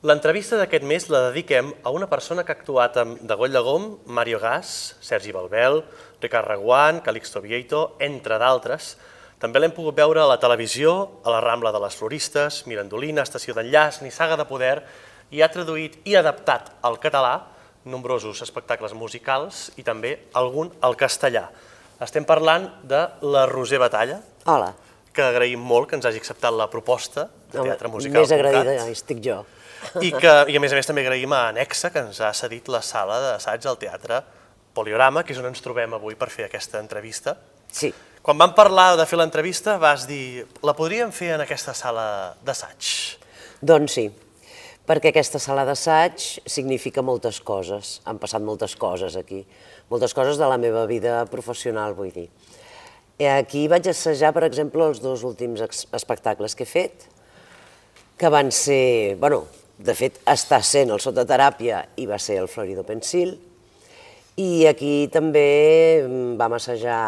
L'entrevista d'aquest mes la dediquem a una persona que ha actuat amb Degoll de Gom, Mario Gas, Sergi Balbel, Ricard Reguant, Calixto Vieito, entre d'altres. També l'hem pogut veure a la televisió, a la Rambla de les Floristes, Mirandolina, Estació d'Enllaç, Nissaga de Poder, i ha traduït i adaptat al català nombrosos espectacles musicals i també algun al castellà. Estem parlant de la Roser Batalla, Hola. que agraïm molt que ens hagi acceptat la proposta de teatre musical. Més agraïda estic jo. I, que, I a més a més també agraïm a Anexa, que ens ha cedit la sala d'assaig al Teatre Poliorama, que és on ens trobem avui per fer aquesta entrevista. Sí, Quan vam parlar de fer l'entrevista vas dir la podríem fer en aquesta sala d'assaig. doncs sí, perquè aquesta sala d'assaig significa moltes coses. Han passat moltes coses aquí, moltes coses de la meva vida professional, vull dir. Eh, Aquí vaig assajar, per exemple, els dos últims espectacles que he fet, que van ser, bueno, de fet, està sent el Sototeràpia i va ser el Florido Pensil, i aquí també mm, vam assajar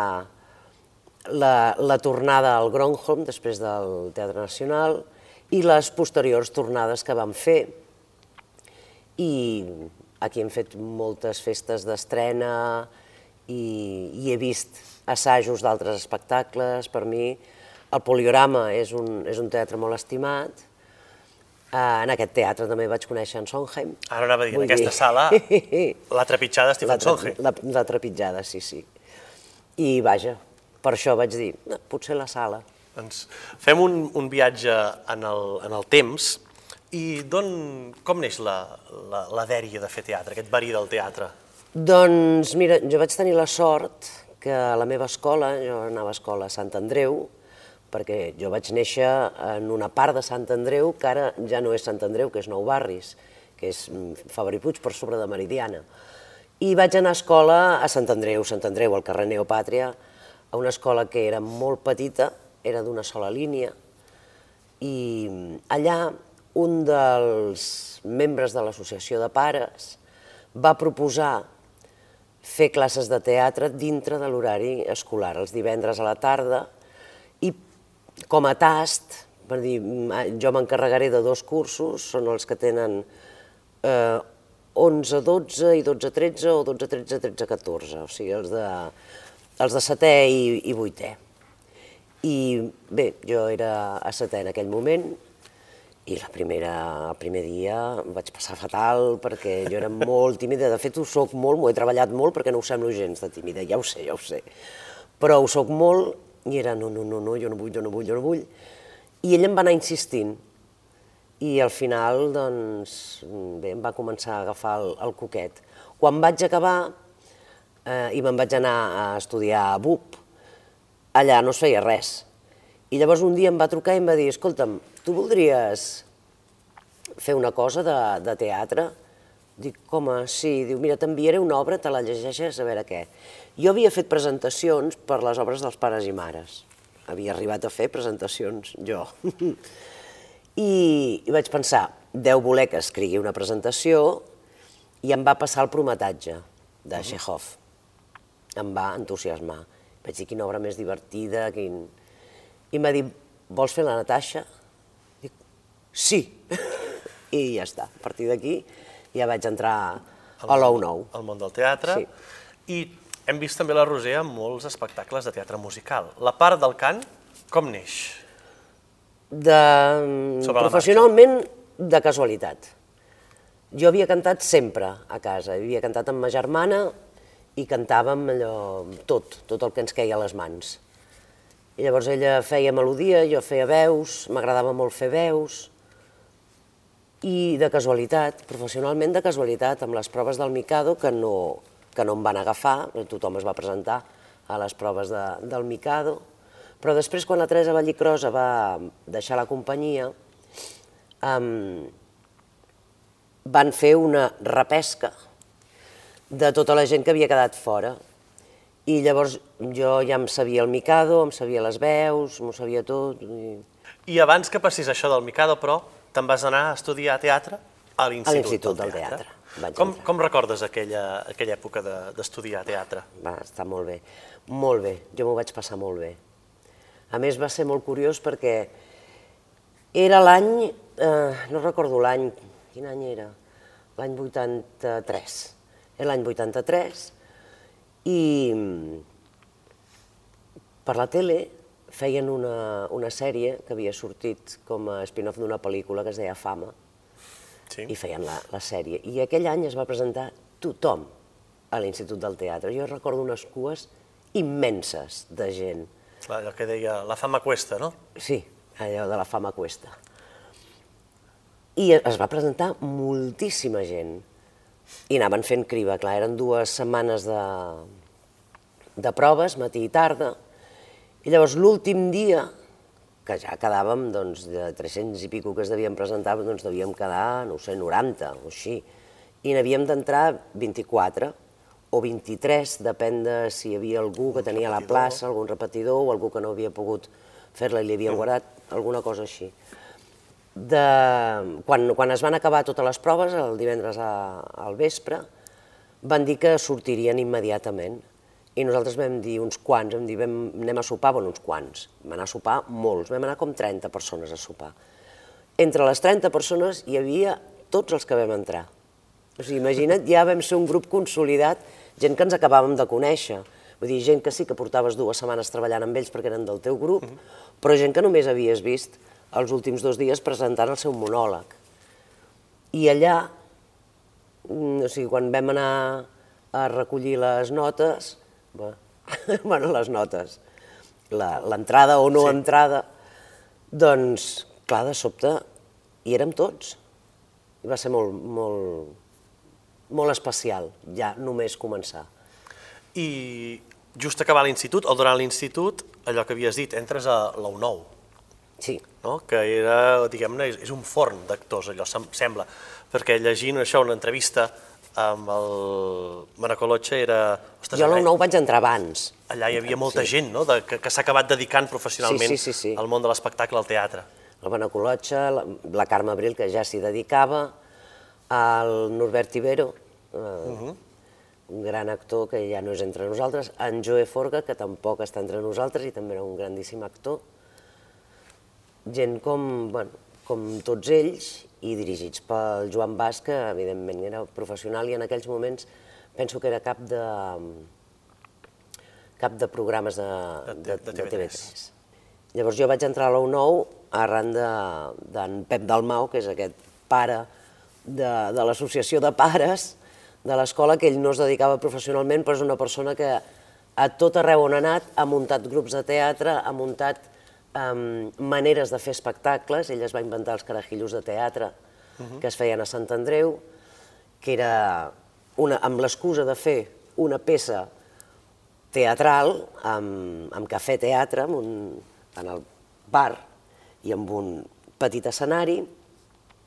la, la tornada al Gronholm després del Teatre Nacional i les posteriors tornades que vam fer. I aquí hem fet moltes festes d'estrena i, i he vist assajos d'altres espectacles. Per mi el Poliorama és un, és un teatre molt estimat. Eh, En aquest teatre també vaig conèixer en Sondheim. Ara anava a dir, en aquesta dir- sala, la trepitjada Stephen Sondheim. la, la trepitjada, sí, sí. I vaja, per això vaig dir, "No, potser la sala. Doncs fem un, un viatge en el, en el temps i d'on, com neix la, la, la dèria de fer teatre, aquest verí del teatre? Doncs mira, jo vaig tenir la sort que a la meva escola, jo anava a escola a Sant Andreu, perquè jo vaig néixer en una part de Sant Andreu que ara ja no és Sant Andreu, que és Nou Barris, que és mm, Fabra i Puig per sobre de Meridiana. I vaig anar a escola a Sant Andreu, Sant Andreu, al carrer Neopàtria, a una escola que era molt petita, era d'una sola línia, i allà un dels membres de l'associació de pares va proposar fer classes de teatre dintre de l'horari escolar, els divendres a la tarda, com a tast, per dir, mm, jo m'encarregaré de dos cursos, són els que tenen eh, 11, 12 i 12, 13 o 12, 13, 13, 14, o sigui, els de, els de setè i, i vuitè. I bé, jo era a setè en aquell moment i la primera, el primer dia em vaig passar fatal perquè jo era molt tímida. De fet, ho soc molt, m'ho he treballat molt perquè no ho semblo gens de tímida, ja ho sé, ja ho sé. Però ho soc molt i era no, no, no, no, jo no vull, jo no vull, jo no vull. I ell em va anar insistint i al final, doncs, bé, em va començar a agafar el, el coquet. Quan vaig acabar eh, i me'n vaig anar a estudiar a BUP, allà no es feia res. I llavors un dia em va trucar i em va dir, escolta'm, tu voldries fer una cosa de, de teatre? Dic, com a, sí, diu, mira, t'enviaré una obra, te la llegeixes a veure què. Jo havia fet presentacions per les obres dels pares i mares. Havia arribat a fer presentacions jo. I, I vaig pensar, deu voler que escrigui una presentació i em va passar el prometatge de Chekhov. Em va entusiasmar. Vaig dir, quina obra més divertida, quin... I em va dir, vols fer la Natasha? Dic, sí. I ja està. A partir d'aquí ja vaig entrar a l'Ou-Nou. al món del teatre. Sí. I hem vist també la Roser en molts espectacles de teatre musical. La part del cant, com neix? De, Sobre professionalment, de casualitat. Jo havia cantat sempre a casa, havia cantat amb ma germana i cantàvem allò, tot, tot el que ens queia a les mans. I llavors ella feia melodia, jo feia veus, m'agradava molt fer veus, i de casualitat, professionalment de casualitat, amb les proves del Mikado, que no, que no em van agafar, tothom es va presentar a les proves de, del Mikado, però després, quan la Teresa Vallicrosa va deixar la companyia, um, van fer una repesca de tota la gent que havia quedat fora. I llavors jo ja em sabia el Mikado, em sabia les veus, m'ho sabia tot. I... I abans que passés això del Mikado, però, te'n vas anar a estudiar teatre a l'Institut del del Teatre. Teatre. Vaig Com, entrar. com recordes aquella, aquella època de- d'estudiar teatre? Va estar molt bé, molt bé, jo m'ho vaig passar molt bé. A més va ser molt curiós perquè era l'any, eh, no recordo l'any, quin any era? L'any 83. Era l'any 83 i mm, per la tele feien una, una sèrie que havia sortit com a spin-off d'una pel·lícula que es deia Fama, Sí. i feien la, la sèrie. I aquell any es va presentar tothom a l'Institut del Teatre. Jo recordo unes cues immenses de gent. Clar, allò que deia, la fama cuesta, no? Sí, allò de la fama cuesta. I es va presentar moltíssima gent. I anaven fent criba, clar, eren dues setmanes de, de proves, matí i tarda. I llavors l'últim dia, que ja quedàvem doncs, de 300 i pico que es devien presentar, doncs devíem quedar, no ho sé, 90 o així. I n'havíem d'entrar 24 o 23, depèn de si hi havia algú que tenia la plaça, algun repetidor o algú que no havia pogut fer-la i li havien guardat, alguna cosa així. De, quan, quan es van acabar totes les proves, el divendres a, al vespre, van dir que sortirien immediatament. I nosaltres vam dir uns quants, vam dir, vam, anem a sopar, bueno, uns quants. Vam anar a sopar molts, vam anar com 30 persones a sopar. Entre les 30 persones hi havia tots els que vam entrar. O sigui, imagina't, ja vam ser un grup consolidat, gent que ens acabàvem de conèixer. Vull dir, gent que sí que portaves dues setmanes treballant amb ells perquè eren del teu grup, però gent que només havies vist els últims dos dies presentant el seu monòleg. I allà, mm, o sigui, quan vam anar a recollir les notes, bé, bueno, les notes, la- l'entrada o no Sí. entrada, doncs, clar, de sobte, hi érem tots. I va ser molt, molt, molt especial, ja només començar. I just acabar l'institut, o durant l'institut, allò que havies dit, entres a la U9, Sí, no? que era, diguem-ne, és, és un forn d'actors, allò sem sembla, perquè llegint això, una entrevista amb el Manacolotxa era... Ostres, jo allà, 9 vaig entrar abans. allà hi havia molta gent no? de, que, que s'ha acabat dedicant professionalment Sí, sí, sí, sí. al món de l'espectacle, al teatre. El Benacolotxa, la, la Carme Abril, que ja s'hi dedicava, el Norbert Ibero, eh, un gran actor que ja no és entre nosaltres, en Joe Forga, que tampoc està entre nosaltres i també era un grandíssim actor. Gent com, bueno, com tots ells i dirigits pel Joan Bas, que evidentment era professional i en aquells moments penso que era cap de, cap de programes de, De- de de, de TV3. TV3. Llavors jo vaig entrar a l'U9 arran de- d'en Pep Dalmau, que és aquest pare de, de l'associació de pares de l'escola, que ell no es dedicava professionalment, però és una persona que a tot arreu on ha anat ha muntat grups de teatre, ha muntat um, maneres de fer espectacles, ell es va inventar els carajillos de teatre que es feien a Sant Andreu, que era una, amb l'excusa de fer una peça teatral, amb, amb cafè teatre, amb un, en el bar i amb un petit escenari,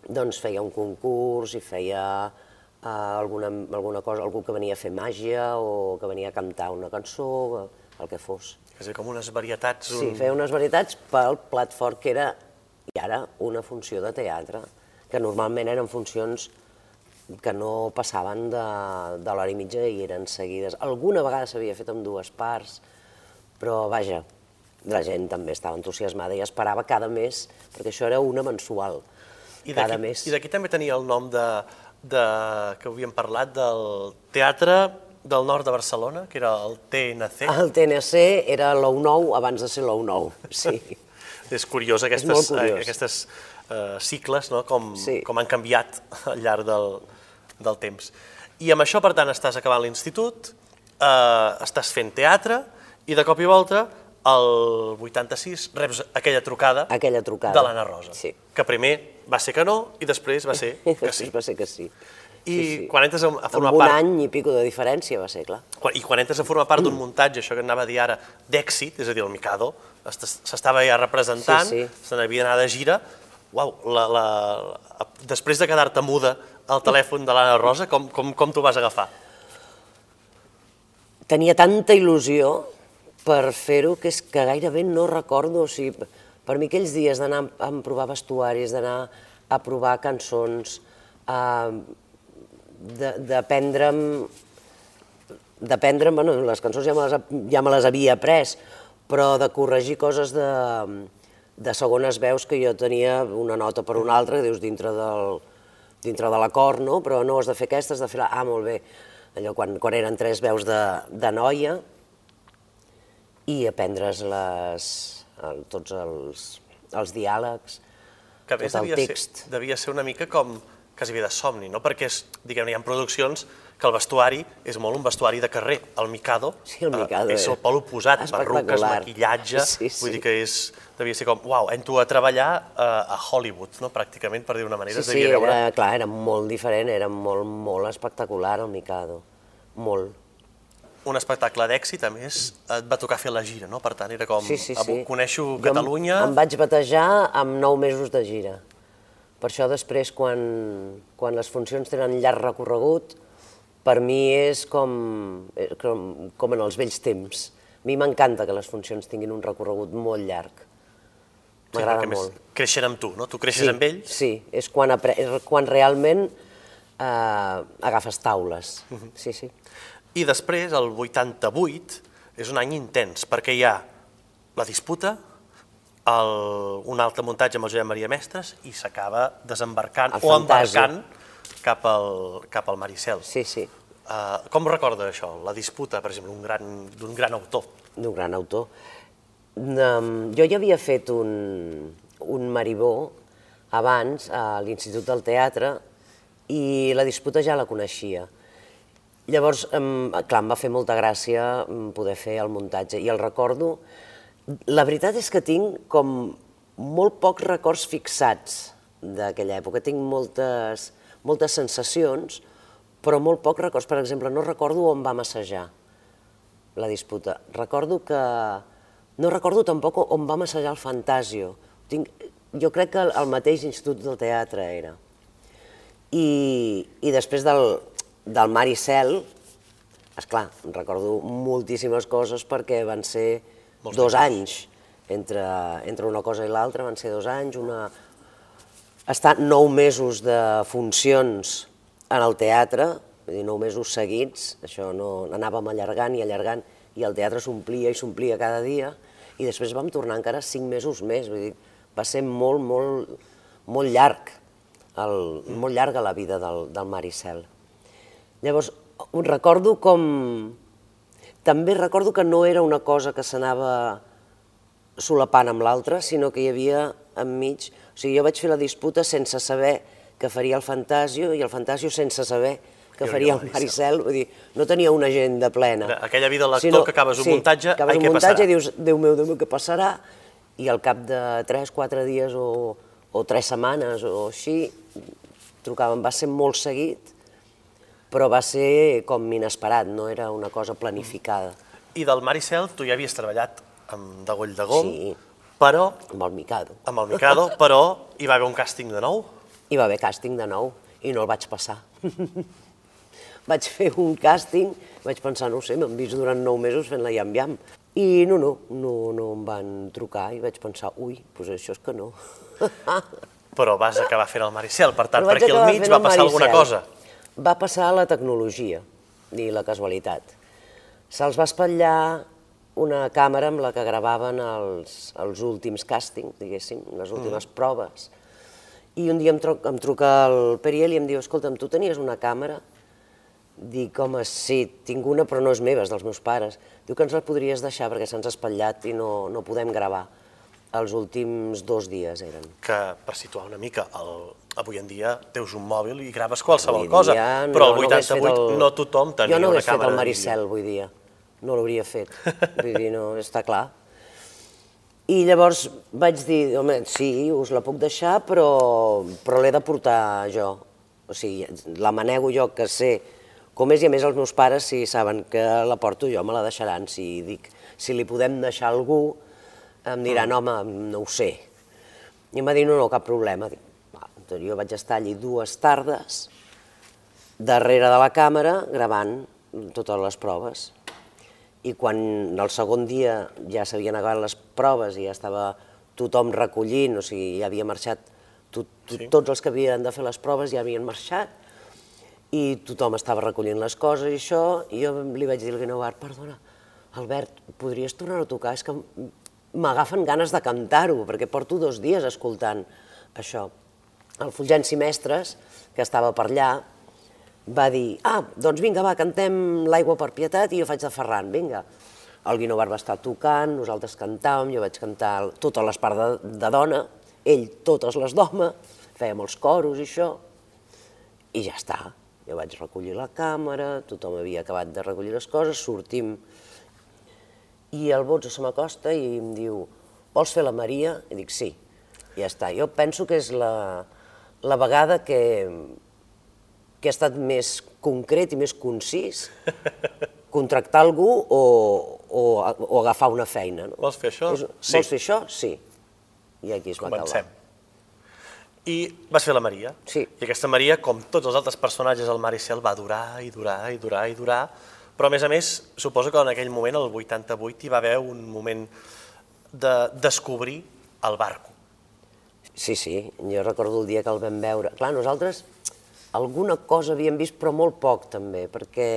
doncs feia un concurs i feia eh, alguna, alguna cosa, algú que venia a fer màgia o que venia a cantar una cançó, el que fos. És a dir, com unes varietats... Sí, feia unes varietats pel plat fort que era, i ara, una funció de teatre, que normalment eren funcions que no passaven de, de l'hora i mitja i eren seguides. Alguna vegada s'havia fet amb dues parts, però vaja, la gent també estava entusiasmada i esperava cada mes, perquè això era una mensual. I cada d'aquí mes. i d'aquí també tenia el nom de, de, que havíem parlat del Teatre del Nord de Barcelona, que era el TNC. El TNC era l'Ou9 abans de ser l'Ou9, sí. És curiós aquestes, molt curiós. eh, aquestes eh, cicles, no? com, Sí. com han canviat al llarg del, del temps. I amb això, per tant, estàs acabant l'institut, eh, estàs fent teatre, i de cop i volta, el 86, reps aquella trucada, Aquella trucada. de l'Anna Rosa, Sí. que primer va ser que no i després va ser que sí. va ser que sí. I quan entres a, a formar Amb un part... any i pico de diferència va ser, clar. Quan, I quan entres a formar part d'un muntatge, això que anava a dir ara, d'èxit, és a dir, el Mikado, est- s'estava ja representant, Sí, se n'havia d'anar de gira, uau, la, la, la, després de quedar-te muda al telèfon de l'Anna Rosa, com, com, com t'ho vas agafar? Tenia tanta il·lusió per fer-ho que és que gairebé no recordo, o sigui, per mi aquells dies d'anar a provar vestuaris, d'anar a provar cançons, a, de- d'aprendre'm d'aprendre'm, bueno, les cançons ja me les, ja me les havia après, però de corregir coses de, de segones veus que jo tenia una nota per una altra, que dius, dintre del, dintre de l'acord, no? però no, has de fer aquesta, has de fer la... Ah, molt bé. Allò quan, quan eren tres veus de, de noia i aprendre's les, el, tots els, els diàlegs, que a més tot el devia text. ser, devia ser una mica com quasi bé de somni, no? Perquè és, diguem hi ha produccions que el vestuari és molt un vestuari de carrer. El Mikado, Sí, el Mikado, eh, és el pol oposat, perruques, maquillatge, Sí, sí. vull dir que és, devia ser com, uau, entro a treballar eh, a Hollywood, no? pràcticament, per dir d'una manera. Sí, sí, veure era, clar, era molt diferent, era molt, molt espectacular el Mikado, molt. un espectacle d'èxit, a més, et va tocar fer la gira, no? Per tant, era com, Sí, sí, "Avui sí. coneixo Jo em- Catalunya... Em, vaig batejar amb nou mesos de gira. Per això després, quan, quan les funcions tenen llarg recorregut, per mi és com, eh, com, com en els vells temps. A mi m'encanta que les funcions tinguin un recorregut molt llarg. Sí, M'agrada més molt. Creixen amb tu, no? Tu creixes sí, amb ells, Sí, és quan, és quan realment eh, agafes taules. Mhm. Sí, sí. I després, el 88, és un any intens, perquè hi ha la disputa, el, un altre muntatge amb el Josep Maria Mestres i s'acaba desembarcant El o Fantasio. embarcant cap al, cap al Maricel. Sí, sí. Uh, com recorda això, la disputa, per exemple, d'un gran, gran autor? d'un gran autor. Um, jo ja havia fet un, un maribó abans a l'Institut del Teatre i la disputa ja la coneixia. Llavors, um, clar, em va fer molta gràcia em, poder fer el muntatge i el recordo. La veritat és que tinc com molt pocs records fixats d'aquella època. Tinc moltes, moltes sensacions, però molt pocs records. Per exemple, no recordo on vam assajar la disputa. Recordo que... No recordo tampoc on vam assajar el Fantasio. Tinc... Jo crec que el mateix Institut del Teatre era. I, i després del, del Mar i Cel, esclar, recordo moltíssimes coses perquè van ser Molts dos anys. Entre, entre una cosa i l'altra van ser dos anys, una... Estar nou mesos de funcions en el teatre, vull dir, nou mesos seguits, això no, anàvem allargant i allargant, i el teatre s'omplia i s'omplia cada dia, i després vam tornar encara cinc mesos més, vull dir, va ser molt, molt, molt llarg, el, molt llarga la vida del, del Maricel. Llavors, recordo com... També recordo que no era una cosa que s'anava solapant amb l'altra, sinó que hi havia enmig... O sigui, jo vaig fer la disputa sense saber que faria el Fantasio i el Fantasio sense saber que faria el Maricel, vull dir, no tenia una agenda plena. Aquella vida de l'actor que acabes un sí, muntatge, acabes ai, un què muntatge passarà? i dius, Déu meu, Déu meu, què passarà? I al cap de 3, 4 dies o, o 3 setmanes o així, trucaven, va ser molt seguit, però va ser com inesperat, no era una cosa planificada. I del Maricel tu ja havies treballat amb Degoll de Gom, Sí. però, amb el Mikado. amb el Mikado, però hi va haver un càsting de nou. Hi va haver càsting de nou i no el vaig passar. vaig fer un càsting, vaig pensar, no ho sé, m'han vist durant nou mesos fent la iam-iam. I no, no, no, no em van trucar i vaig pensar, ui, doncs això és que no. Però vas acabar fent el Maricel, per tant, per aquí al mig va passar alguna cosa. Va passar la tecnologia i la casualitat. Se'ls va espatllar una càmera amb la que gravaven els, els últims càstings, diguéssim, les últimes proves. I un dia em, tro em truca el Periel i em diu, escolta'm, tu tenies una càmera? Dic, home, sí, tinc una, però no és meva, és dels meus pares. Diu que ens la podries deixar perquè se'ns ha espatllat i no, no podem gravar. Els últims dos dies eren. Que, per situar una mica, el, avui en dia teus un mòbil i graves qualsevol Avui cosa, dia però el no hagués 88 fet el- no tothom tenia Jo no una hagués fet càmera el Maricel, vull dir. No l'hauria fet. Vull dir, no, està clar. I llavors vaig dir, home, sí, us la puc deixar, però, però l'he de portar jo. O sigui, la manego jo, que sé com és, i a més els meus pares, si saben que la porto jo, me la deixaran. Si dic, si li podem deixar a algú, em diran, Mm. home, no ho sé. I em va dir, no, no, cap problema. Dic, va, doncs jo vaig estar allí dues tardes, darrere de la càmera, gravant totes les proves. I quan el segon dia ja s'havien acabat les proves i ja estava tothom recollint, o sigui, ja havia marxat, tot, tot, Sí. tots els que havien de fer les proves ja havien marxat, i tothom estava recollint les coses i això, i jo li vaig dir al Guinovart, perdona, Albert, podries tornar a tocar? És que m'agafen ganes de cantar-ho, perquè porto dos dies escoltant això. el Fulgenci Mestres, que estava per allà, va dir, ah, doncs vinga, va, cantem l'aigua per pietat i jo faig de Ferran, vinga. El Guinovar va estar tocant, nosaltres cantàvem, jo vaig cantar totes les parts de, de dona, ell totes les d'home, fèiem els coros i això, i ja està. Jo vaig recollir la càmera, tothom havia acabat de recollir les coses, sortim, i el Botzo se m'acosta i em diu, vols fer la Maria? I dic, sí. Ja està. Jo penso que és la, la vegada que, que ha estat més concret i més concís contractar algú o, o, o agafar una feina. No? Vols fer això? És, Sí. Vols fer això? Sí. I aquí es va Comencem. acabar. I vas fer la Maria. Sí. I aquesta Maria, com tots els altres personatges del Maricel, va durar i durar i durar i durar, però a més a més, suposo que en aquell moment, el 88, hi va haver un moment de descobrir el barco. Sí, sí, jo recordo el dia que el vam veure. Clar, nosaltres alguna cosa havíem vist, però molt poc també, perquè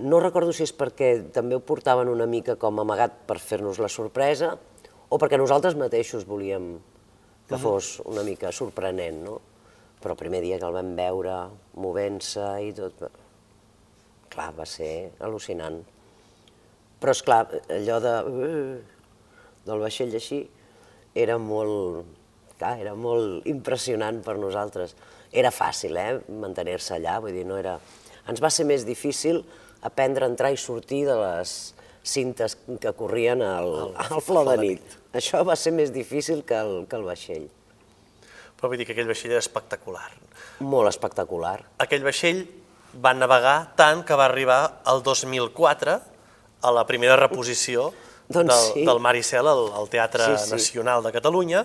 no recordo si és perquè també ho portaven una mica com amagat per fer-nos la sorpresa o perquè nosaltres mateixos volíem que fos una mica sorprenent, no? Però el primer dia que el vam veure movent-se i tot, clar, va ser al·lucinant. Però, és clar, allò de, del vaixell així era molt, clar, era molt impressionant per nosaltres. Era fàcil, eh, mantenir-se allà, vull dir, no era... Ens va ser més difícil aprendre a entrar i sortir de les cintes que corrien al, al flor de nit. Això va ser més difícil que el, que el vaixell. Però vull dir que aquell vaixell era espectacular. Molt espectacular. Aquell vaixell va navegar tant que va arribar al 2004 a la primera reposició Doncs del, sí. del Maricel al, al Teatre Sí, sí. Nacional de Catalunya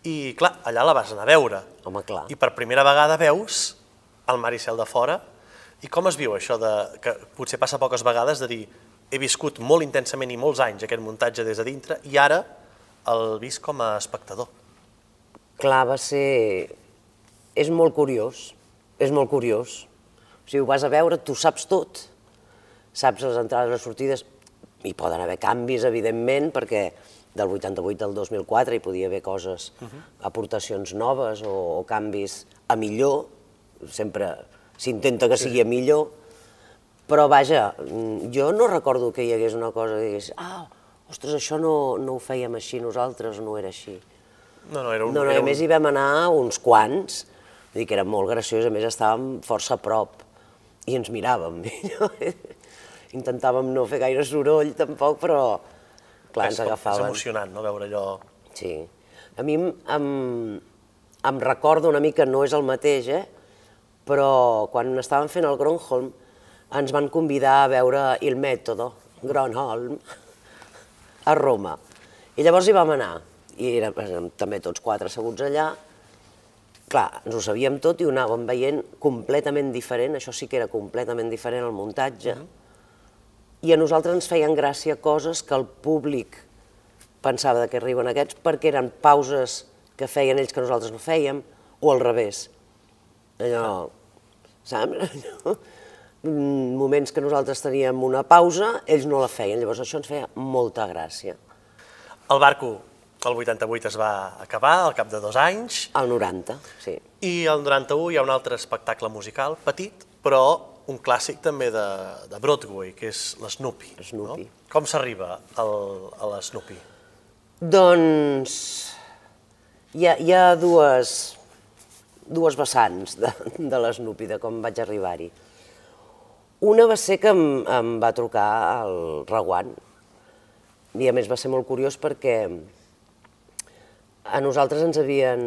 i, clar, allà la vas anar a veure. Home, clar. I per primera vegada veus el Maricel de fora. I com es viu això de, que potser passa poques vegades de dir he viscut molt intensament i molts anys aquest muntatge des de dintre i ara el visc com a espectador. Clar, va ser... És molt curiós, és molt curiós. O sigui, ho vas a veure, tu saps tot. Saps les entrades i les sortides. Hi poden haver canvis, evidentment, perquè del 88 al 2004 hi podia haver coses, aportacions noves o, o canvis a millor. Sempre s'intenta que sigui a millor. Però, vaja, jo no recordo que hi hagués una cosa que digués ah, ostres, això no, no ho fèiem així nosaltres, no era així. No, no, era un, No, no, a més hi vam anar uns quants, vull dir que era molt graciós, a més estàvem força a prop i ens miràvem. Intentàvem no fer gaire soroll tampoc, però clar, ens és, és agafaven. emocionant, no?, veure allò... Sí. A mi em, em, em recorda una mica, no és el mateix, eh? però quan estàvem fent el Gronholm ens van convidar a veure Il Mètodo, Gronholm, a Roma. I llavors hi vam anar, i érem, érem també tots quatre asseguts allà. Clar, ens ho sabíem tot i ho anàvem veient completament diferent, això sí que era completament diferent el muntatge, i a nosaltres ens feien gràcia coses que el públic pensava què arriben aquests, perquè eren pauses que feien ells que nosaltres no fèiem, o al revés. Allò, saps? Allò, mm, moments que nosaltres teníem una pausa, ells no la feien, llavors això ens feia molta gràcia. El barco, el 88 es va acabar, al cap de dos anys, Al 90, sí. i el 91 hi ha un altre espectacle musical, petit, però un clàssic també de, de Broadway, que és l'Snoopy. Snoopy. No? Com s'arriba a l'Snoopy? Doncs hi ha, hi ha dues, dues vessants de, de l'Snoopy, de com vaig arribar-hi. Una va ser que em, em va trucar el Reguant, i a més va ser molt curiós perquè a nosaltres ens havien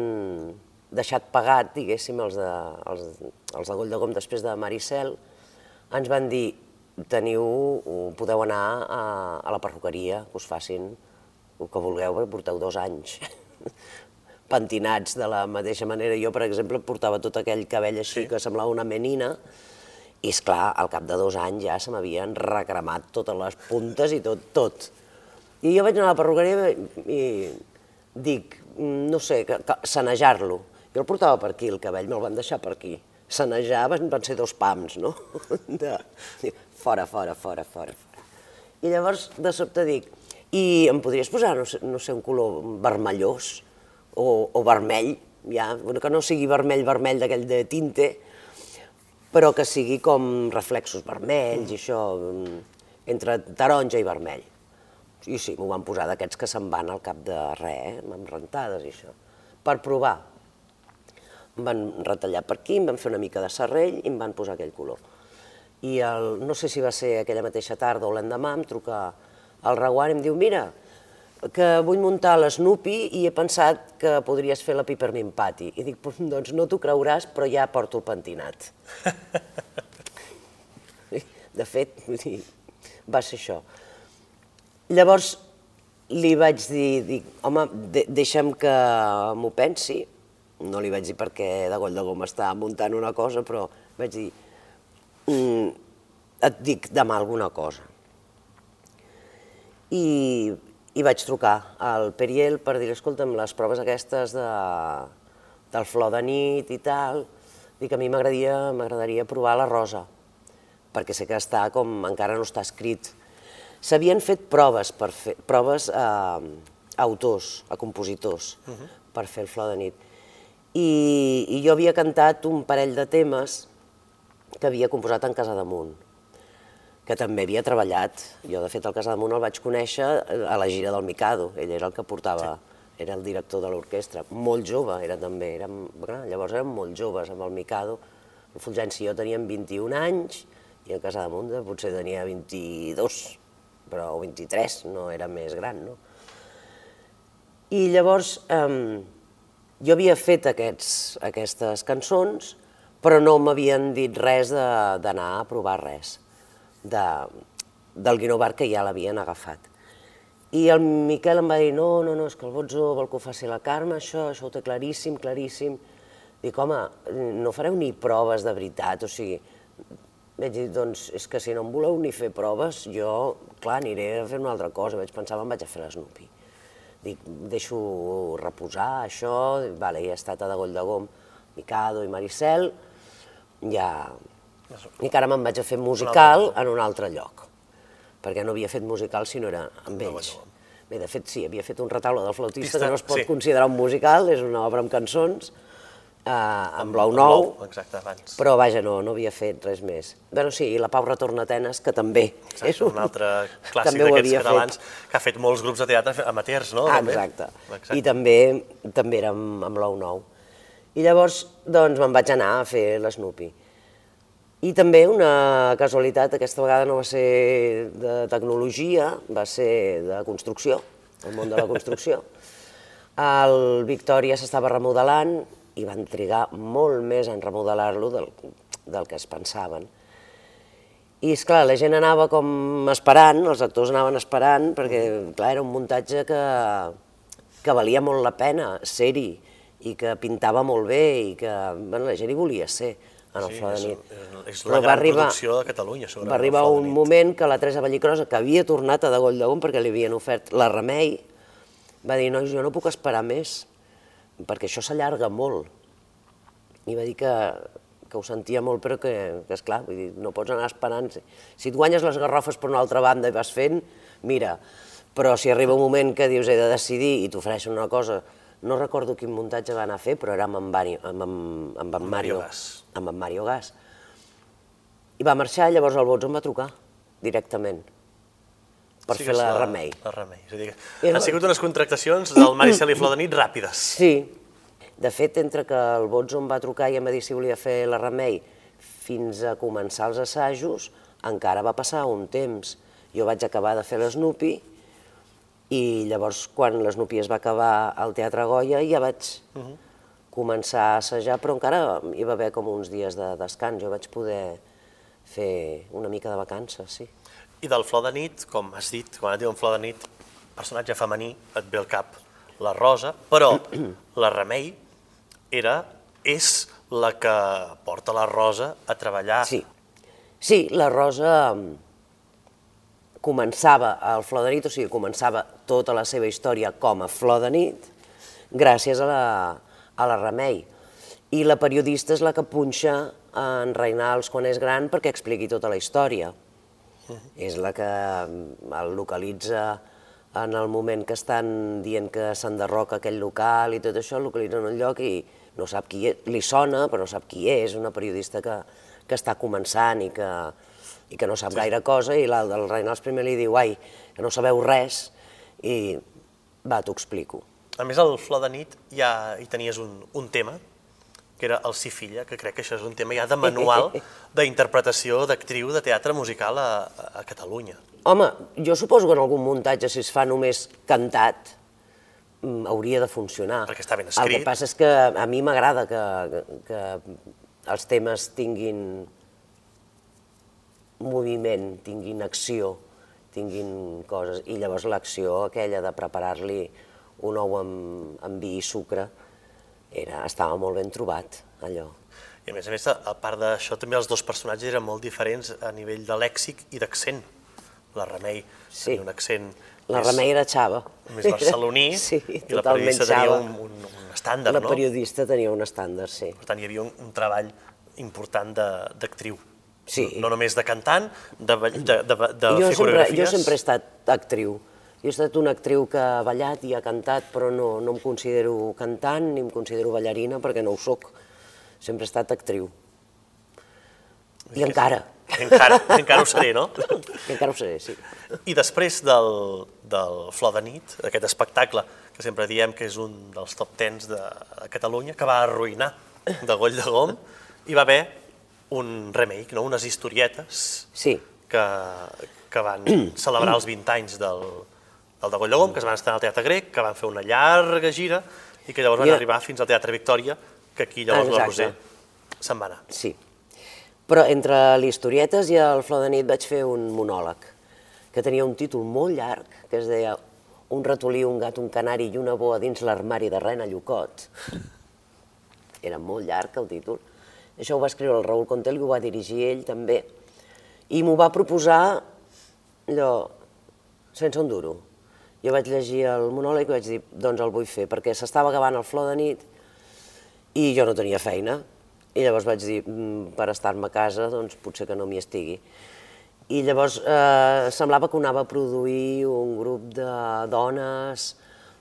deixat pagat, diguéssim, els de, els, els de Goll de Gom després de Maricel, ens van dir, teniu, podeu anar a, a la perruqueria, que us facin el que vulgueu, perquè porteu dos anys pentinats de la mateixa manera. Jo, per exemple, portava tot aquell cabell així Sí. que semblava una menina, i és clar, al cap de dos anys ja se m'havien recremat totes les puntes i tot, tot. I jo vaig anar a la perruqueria i dic, no sé, sanejar-lo. Jo el portava per aquí, el cabell, me'l van deixar per aquí. Sanejar van, ser dos pams, no? De, fora, fora, fora, fora, fora. I llavors, de sobte dic, i em podries posar, no sé, no sé un color vermellós o, o vermell? ja, que no sigui vermell, vermell d'aquell de tinte, però que sigui com reflexos vermells i això, mm, entre taronja i vermell. I sí, m'ho van posar d'aquests que se'n van al cap de res, eh? amb rentades i això, per provar. Em van retallar per aquí, em van fer una mica de serrell i em van posar aquell color. I el, no sé si va ser aquella mateixa tarda o l'endemà, em truca el Reguant i em diu, mira, que vull muntar l'Snoopy i he pensat que podries fer la Peppermint Patty. I dic, doncs no t'ho creuràs, però ja porto el pentinat. De fet, va ser això. Llavors li vaig dir, dic, home, de deixa'm que m'ho pensi. No li vaig dir perquè de goll de goma estava muntant una cosa, però vaig dir, mm, et dic demà alguna cosa. I, i vaig trucar al Periel per dir, escolta'm, les proves aquestes de, del flor de nit i tal, dic, a mi m'agradaria provar la rosa, perquè sé que està com, encara no està escrit. S'havien fet proves, per fer, proves a, a autors, a compositors, uh -huh. per fer el flor de nit. I, I jo havia cantat un parell de temes que havia composat en Casa Damunt que també havia treballat. Jo, de fet, el Casademunt el vaig conèixer a la gira del Mikado. Ell era el que portava, sí. era el director de l'orquestra. Molt jove era també, érem, llavors érem molt joves amb el Mikado. El Fulgenci i jo teníem 21 anys i el Casademunt potser tenia 22, però 23, no era més gran, no? I llavors eh, jo havia fet aquests, aquestes cançons, però no m'havien dit res d'anar a provar res de, del Guinovar que ja l'havien agafat. I el Miquel em va dir, no, no, no, és que el Botzo vol que ho faci la Carme, això, això ho té claríssim, claríssim. Dic, home, no fareu ni proves de veritat, o sigui, vaig dir, doncs, és que si no em voleu ni fer proves, jo, clar, aniré a fer una altra cosa. Vaig pensar, me'n vaig a fer l'Snoopy. Dic, deixo reposar això, vale, ja he estat a de Goll de Gom, Mikado i Maricel, ja, i que ara me'n vaig a fer musical en un altre lloc, perquè no havia fet musical si no era amb ells. Bé, de fet, sí, havia fet un retaule del flautista que no es pot sí. considerar un musical, és una obra amb cançons, eh, amb Blau Nou, exacte, abans. però vaja, no, no havia fet res més. Bueno, sí, i la Pau retorna a Atenes, que també exacte, és un, un altre clàssic d'aquests catalans, fet. que ha fet molts grups de teatre amateurs, no? Ah, exacte. exacte. I també, també era amb, amb Blau Nou. I llavors, doncs, me'n vaig anar a fer l'Snoopy. I també una casualitat, aquesta vegada no va ser de tecnologia, va ser de construcció, el món de la construcció. El Victòria s'estava remodelant i van trigar molt més en remodelar-lo del, del que es pensaven. I, és clar, la gent anava com esperant, els actors anaven esperant, perquè, clar, era un muntatge que, que valia molt la pena ser-hi i que pintava molt bé i que bueno, la gent hi volia ser en el sí, Flor de Nit. És, és la gran arribar, producció de Catalunya, segurament. Va arribar un moment que la Teresa Vallicrosa, que havia tornat a de Goll de Gom perquè li havien ofert la remei, va dir, no, jo no puc esperar més, perquè això s'allarga molt. I va dir que, que ho sentia molt, però que, que esclar, vull dir, no pots anar esperant. Si et guanyes les garrofes per una altra banda i vas fent, mira, però si arriba un moment que dius he de decidir i t'ofereixen una cosa no recordo quin muntatge va anar a fer, però era amb en, Mario, amb, amb, amb en Mario, Gas. Amb en Mario Gas. I va marxar, llavors el Bots em va trucar, directament, per sí fer la, la remei. La remei. És a dir, que han sigut unes contractacions del Maricel i Flor de Nit ràpides. Sí. De fet, entre que el Bots em va trucar i em va dir si volia fer la remei fins a començar els assajos, encara va passar un temps. Jo vaig acabar de fer l'Snoopy i llavors, quan l'Snoopy es va acabar al Teatre Goya, ja vaig uh -huh. començar a assajar, però encara hi va haver com uns dies de descans. Jo vaig poder fer una mica de vacances, sí. I del Flor de Nit, com has dit, quan et diuen Flor de Nit, personatge femení, et ve al cap la Rosa, però la Remei era, és la que porta la Rosa a treballar. Sí, sí la Rosa començava el Flor de Nit, o sigui, començava tota la seva història com a Flor de Nit, gràcies a la, a la Remei. I la periodista és la que punxa en Reinals quan és gran perquè expliqui tota la història. És la que el localitza en el moment que estan dient que s'enderroca aquell local i tot això, el localitzen en un lloc i no sap qui és, li sona, però no sap qui és, una periodista que, que està començant i que, i que no sap sí. gaire cosa, i el del Reinals primer li diu, ai, que no sabeu res, i va, t'ho explico. A més, al Flor de nit ja hi tenies un, un tema, que era el Sí filla, que crec que això és un tema ja de manual d'interpretació d'actriu de teatre musical a, a Catalunya. Home, jo suposo que en algun muntatge, si es fa només cantat, mm, hauria de funcionar. Perquè està ben escrit. El que passa és que a mi m'agrada que, que els temes tinguin moviment, tinguin acció, tinguin coses, i llavors l'acció aquella de preparar-li un ou amb, amb vi i sucre, era, estava molt ben trobat, allò. I a més a més, a part d'això, també els dos personatges eren molt diferents a nivell de lèxic i d'accent. La Remei sí. tenia un accent la més, Remei era xava. Més barceloní sí, i la periodista tenia un, un, un estàndard, la no? La periodista tenia un estàndard, sí. Per tant, hi havia un, un treball important d'actriu. Sí. No només de cantant, de, de, de, de jo coreografies. Sempre, jo sempre he estat actriu. Jo he estat una actriu que ha ballat i ha cantat, però no, no em considero cantant ni em considero ballarina perquè no ho sóc. Sempre he estat actriu. I encara. Encara, encara ho seré, no? I encara ho seré, sí. I després del, del Flor de nit, aquest espectacle que sempre diem que és un dels top tens de, de Catalunya, que va arruïnar de Goll de Gom, hi va haver un remake, no? unes historietes sí. que, que van celebrar els 20 anys del, el de Gollogom, que es van estar al Teatre Grec, que van fer una llarga gira i que llavors van I... arribar fins al Teatre Victòria, que aquí llavors Exacte. la Roser se'n va anar. Sí. Però entre l'Historietes i el Flor de nit vaig fer un monòleg, que tenia un títol molt llarg, que es deia Un ratolí, un gat, un canari i una boa dins l'armari de Rena Llucot. Era molt llarg el títol. Això ho va escriure el Raül Contel i ho va dirigir ell també. I m'ho va proposar allò, sense un duro. Jo vaig llegir el monòleg i vaig dir, doncs el vull fer, perquè s'estava acabant el flor de nit i jo no tenia feina. I llavors vaig dir, mm, per estar-me a casa, doncs potser que no m'hi estigui. I llavors eh, semblava que anava a produir un grup de dones,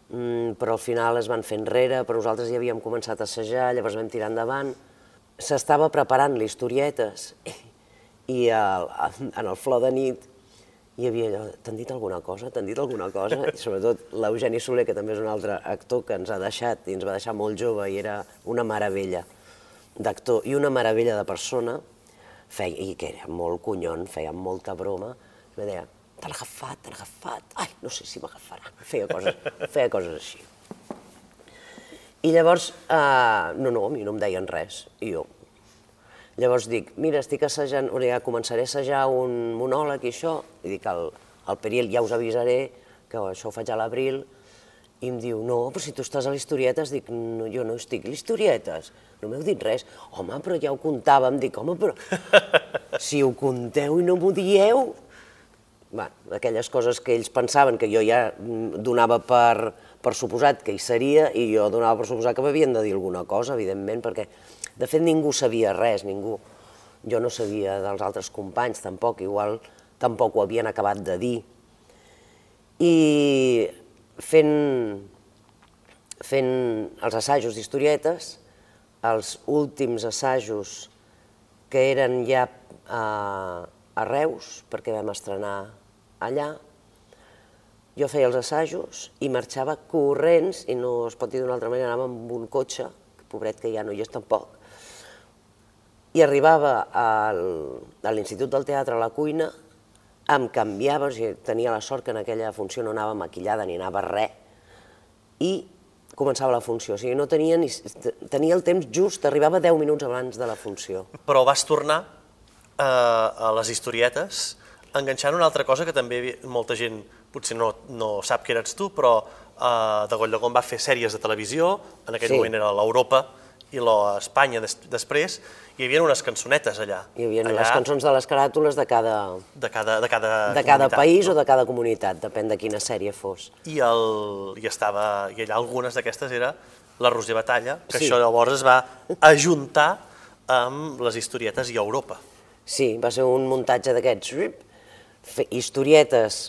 mm, però al final es van fer enrere, però nosaltres ja havíem començat a assajar, llavors vam tirar endavant. S'estava preparant l'historietes i el, en el flor de nit hi havia allò, t'han dit alguna cosa, t'han dit alguna cosa, i sobretot l'Eugeni Soler, que també és un altre actor que ens ha deixat i ens va deixar molt jove i era una meravella d'actor i una meravella de persona, feia, i que era molt conyon, feia molta broma, i em deia, te l'ha agafat, te l'ha agafat, ai, no sé si m'agafarà, feia coses, feia coses així. I llavors, eh, no, no, a mi no em deien res, i jo, Llavors dic, mira, estic assajant, o ja començaré a assajar un monòleg i això, i dic al, al Peril, ja us avisaré, que això ho faig a l'abril, i em diu, no, però si tu estàs a l'historietes, dic, no, jo no estic a l'historietes, no m'heu dit res. Home, però ja ho comptàvem, dic, home, però si ho conteu i no m'ho dieu... Bé, aquelles coses que ells pensaven que jo ja donava per, per suposat que hi seria i jo donava per suposat que m'havien de dir alguna cosa, evidentment, perquè de fet, ningú sabia res, ningú. Jo no sabia dels altres companys, tampoc, igual tampoc ho havien acabat de dir. I fent, fent els assajos d'historietes, els últims assajos que eren ja a, a Reus, perquè vam estrenar allà, jo feia els assajos i marxava corrents, i no es pot dir d'una altra manera, anava amb un cotxe, pobret que ja no hi és tampoc, i arribava al, a l'Institut del Teatre a la cuina, em canviava, o sigui, tenia la sort que en aquella funció no anava maquillada ni anava res, i començava la funció. O sigui, no tenia, ni, tenia el temps just, arribava 10 minuts abans de la funció. Però vas tornar eh, a les historietes enganxant una altra cosa que també molta gent potser no, no sap que eres tu, però eh, de Goll va fer sèries de televisió, en aquell sí. moment era l'Europa, i l'Espanya des, després, hi havia unes cançonetes allà. Hi havia allà, les cançons de les caràtules de cada, de cada, de cada, de cada país no? o de cada comunitat, depèn de quina sèrie fos. I, el, i, estava, i allà algunes d'aquestes era la Roser Batalla, que sí. això llavors es va ajuntar amb les historietes i Europa. Sí, va ser un muntatge d'aquests, historietes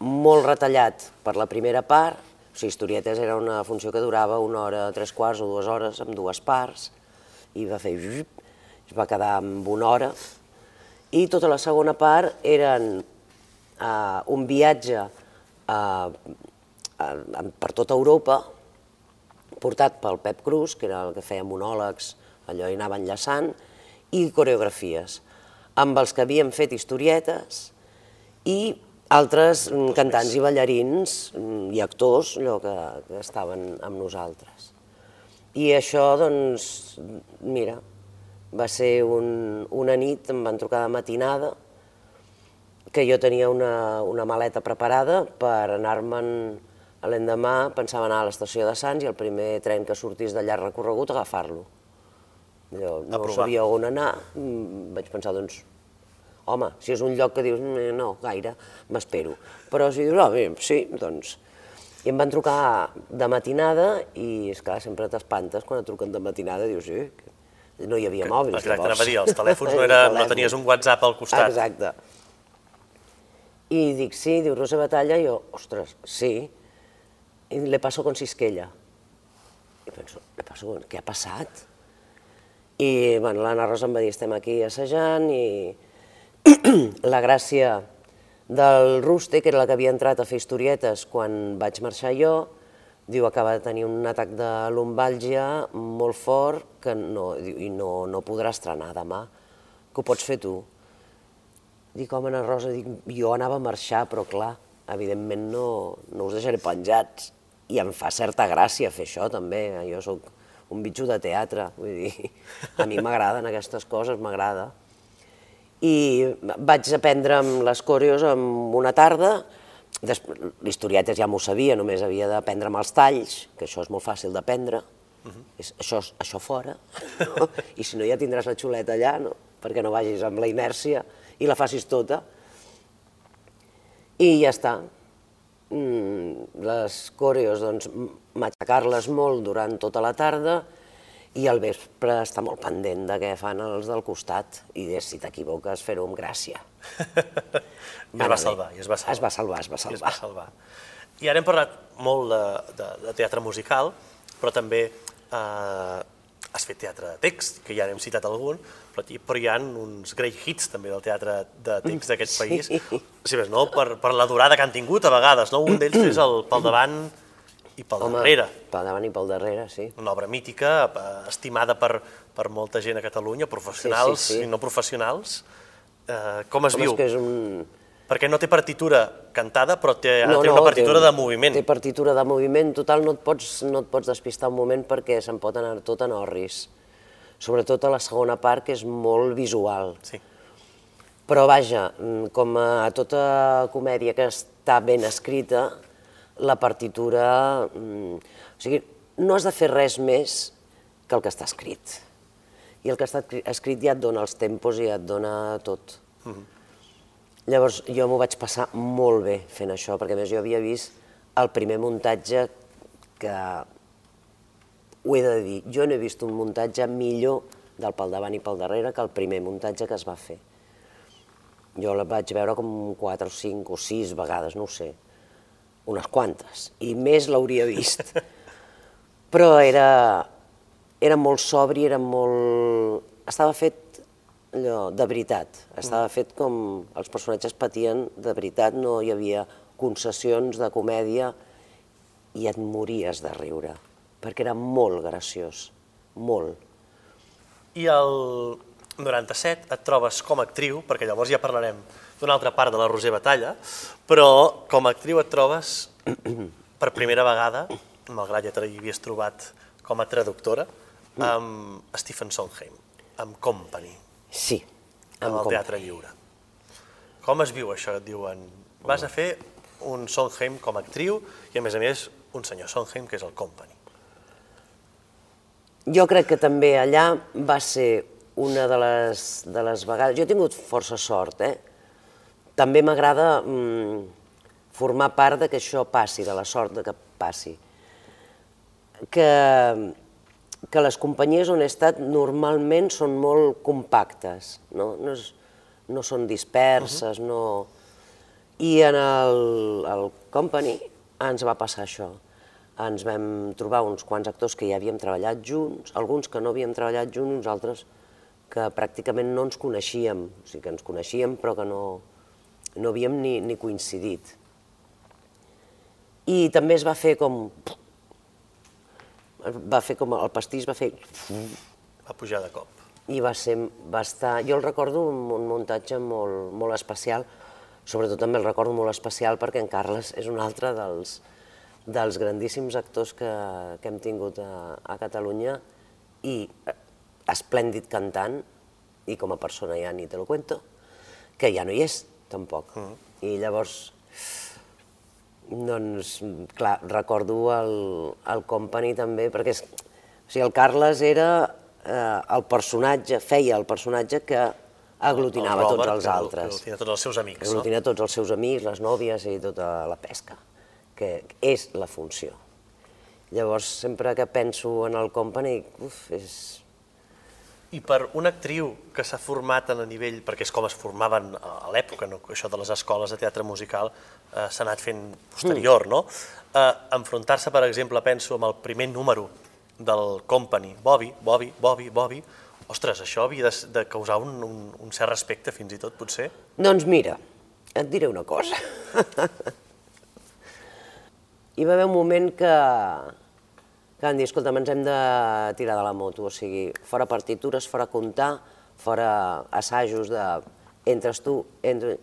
molt retallat per la primera part, o sigui, historietes era una funció que durava una hora, tres quarts o dues hores, amb dues parts, i va fer... es va quedar amb una hora, i tota la segona part eren uh, un viatge uh, uh, per tota Europa, portat pel Pep Cruz, que era el que feia monòlegs, allò i anava enllaçant, i coreografies, amb els que havien fet historietes i altres mm, cantants i ballarins mm, i actors allò que, que estaven amb nosaltres. I això, doncs, mira, va ser un, una nit, em van trucar de matinada, que jo tenia una, una maleta preparada per anar-me'n l'endemà, pensava anar a l'estació de Sants i el primer tren que sortís de llarg recorregut agafar-lo. Jo no sabia on anar, mm, vaig pensar, doncs, home, si és un lloc que dius, mm, no, gaire, m'espero. Però si dius, oh, bé, sí, doncs... I em van trucar de matinada i, és clar, sempre t'espantes quan et truquen de matinada, dius, sí, no hi havia mòbils, Exacte, llavors. Exacte, dir, els telèfons no, era, no tenies un WhatsApp al costat. Exacte. I dic, sí, diu Rosa Batalla, i jo, ostres, sí, i le paso con Sisquella. I penso, le paso con... què ha passat? I bueno, l'Anna Rosa em va dir, estem aquí assajant, i la gràcia del Ruste, que era la que havia entrat a fer historietes quan vaig marxar jo, Diu, acaba de tenir un atac de lumbàlgia molt fort que no, i no, no podrà estrenar demà, que ho pots fer tu. Dic, home, Ana Rosa, dic, jo anava a marxar, però clar, evidentment no, no us deixaré penjats. I em fa certa gràcia fer això, també. Jo sóc un bitxo de teatre, vull dir, a mi m'agraden aquestes coses, m'agrada. I vaig aprendre les coreos en una tarda, L'historietes ja m'ho sabia, només havia d'aprendre'm els talls, que això és molt fàcil d'aprendre, uh -huh. és, això, això fora, no? i si no ja tindràs la xuleta allà, no? perquè no vagis amb la inèrcia i la facis tota. I ja està. Mm, les coreos, doncs, matxacar-les molt durant tota la tarda, i al vespre està molt pendent de què fan els del costat i de, si t'equivoques fer-ho amb gràcia. I es va salvar, i es va salvar. Es va salvar, es va salvar. I es va salvar. I ara hem parlat molt de, de, de teatre musical, però també eh, has fet teatre de text, que ja n'hem citat algun, però, però hi ha uns great hits també del teatre de text d'aquest sí. país, si més no, per, per la durada que han tingut a vegades, no? Un d'ells és el Pel davant i pel Home, darrere. Pel davant i pel darrere, sí. Una obra mítica, eh, estimada per, per molta gent a Catalunya, professionals sí, sí, sí. i no professionals. Eh, com es Home, viu? És que és un perquè no té partitura cantada, però té, no, té una no, partitura té, de moviment. Té partitura de moviment, total no et pots, no et pots despistar un moment perquè se'n pot anar tot en orris. Sobretot a la segona part, que és molt visual. Sí. Però vaja, com a tota comèdia que està ben escrita, la partitura... Mm, o sigui, no has de fer res més que el que està escrit. I el que està escrit ja et dona els tempos i et dona tot. Uh mhm. -huh. Llavors jo m'ho vaig passar molt bé fent això, perquè més jo havia vist el primer muntatge que, ho he de dir, jo no he vist un muntatge millor del pel davant i pel darrere que el primer muntatge que es va fer. Jo la vaig veure com 4 o 5 o 6 vegades, no ho sé, unes quantes, i més l'hauria vist. Però era, era molt sobri, era molt... estava fet allò, de veritat. Estava fet com els personatges patien de veritat, no hi havia concessions de comèdia i et mories de riure, perquè era molt graciós, molt. I el 97 et trobes com a actriu, perquè llavors ja parlarem d'una altra part de la Roser Batalla, però com a actriu et trobes per primera vegada, malgrat ja t'hi havies trobat com a traductora, amb Stephen Sondheim, amb Company. Sí. Amb el Teatre Lliure. Com es viu això? Et diuen, vas a fer un Sondheim com a actriu i, a més a més, un senyor Sondheim, que és el Company. Jo crec que també allà va ser una de les, de les vegades... Jo he tingut força sort, eh? També m'agrada mm, formar part de que això passi, de la sort de que passi. Que que les companyies on he estat normalment són molt compactes, no, no, és, no són disperses, uh -huh. no... I en el, el company ens va passar això. Ens vam trobar uns quants actors que ja havíem treballat junts, alguns que no havíem treballat junts, uns altres que pràcticament no ens coneixíem, o sigui que ens coneixíem però que no, no havíem ni, ni coincidit. I també es va fer com... Va fer com el pastís, va fer... Va pujar de cop. I va ser, va estar... Jo el recordo un, un muntatge molt, molt especial, sobretot també el recordo molt especial perquè en Carles és un altre dels, dels grandíssims actors que, que hem tingut a, a Catalunya i eh, esplèndid cantant i com a persona ja ni te lo cuento, que ja no hi és tampoc. Mm. I llavors, doncs, clar, recordo el, el Company també, perquè és, o sigui, el Carles era eh, el personatge, feia el personatge que aglutinava el tots els altres. Aglutina tots els seus amics, aglutina no? tots els seus amics, les nòvies i tota la pesca, que és la funció. Llavors, sempre que penso en el company, uf, és... I per una actriu que s'ha format a nivell, perquè és com es formaven a l'època, no? això de les escoles de teatre musical eh, s'ha anat fent posterior, mm. no? Eh, enfrontar-se, per exemple, penso, amb el primer número del company, Bobby, Bobby, Bobby, Bobby, ostres, això havia de, de causar un, un, un cert respecte fins i tot, potser? Doncs mira, et diré una cosa. Hi va haver un moment que, que van dir, escolta, ens hem de tirar de la moto, o sigui, fora partitures, fora comptar, fora assajos de... Entres tu, entres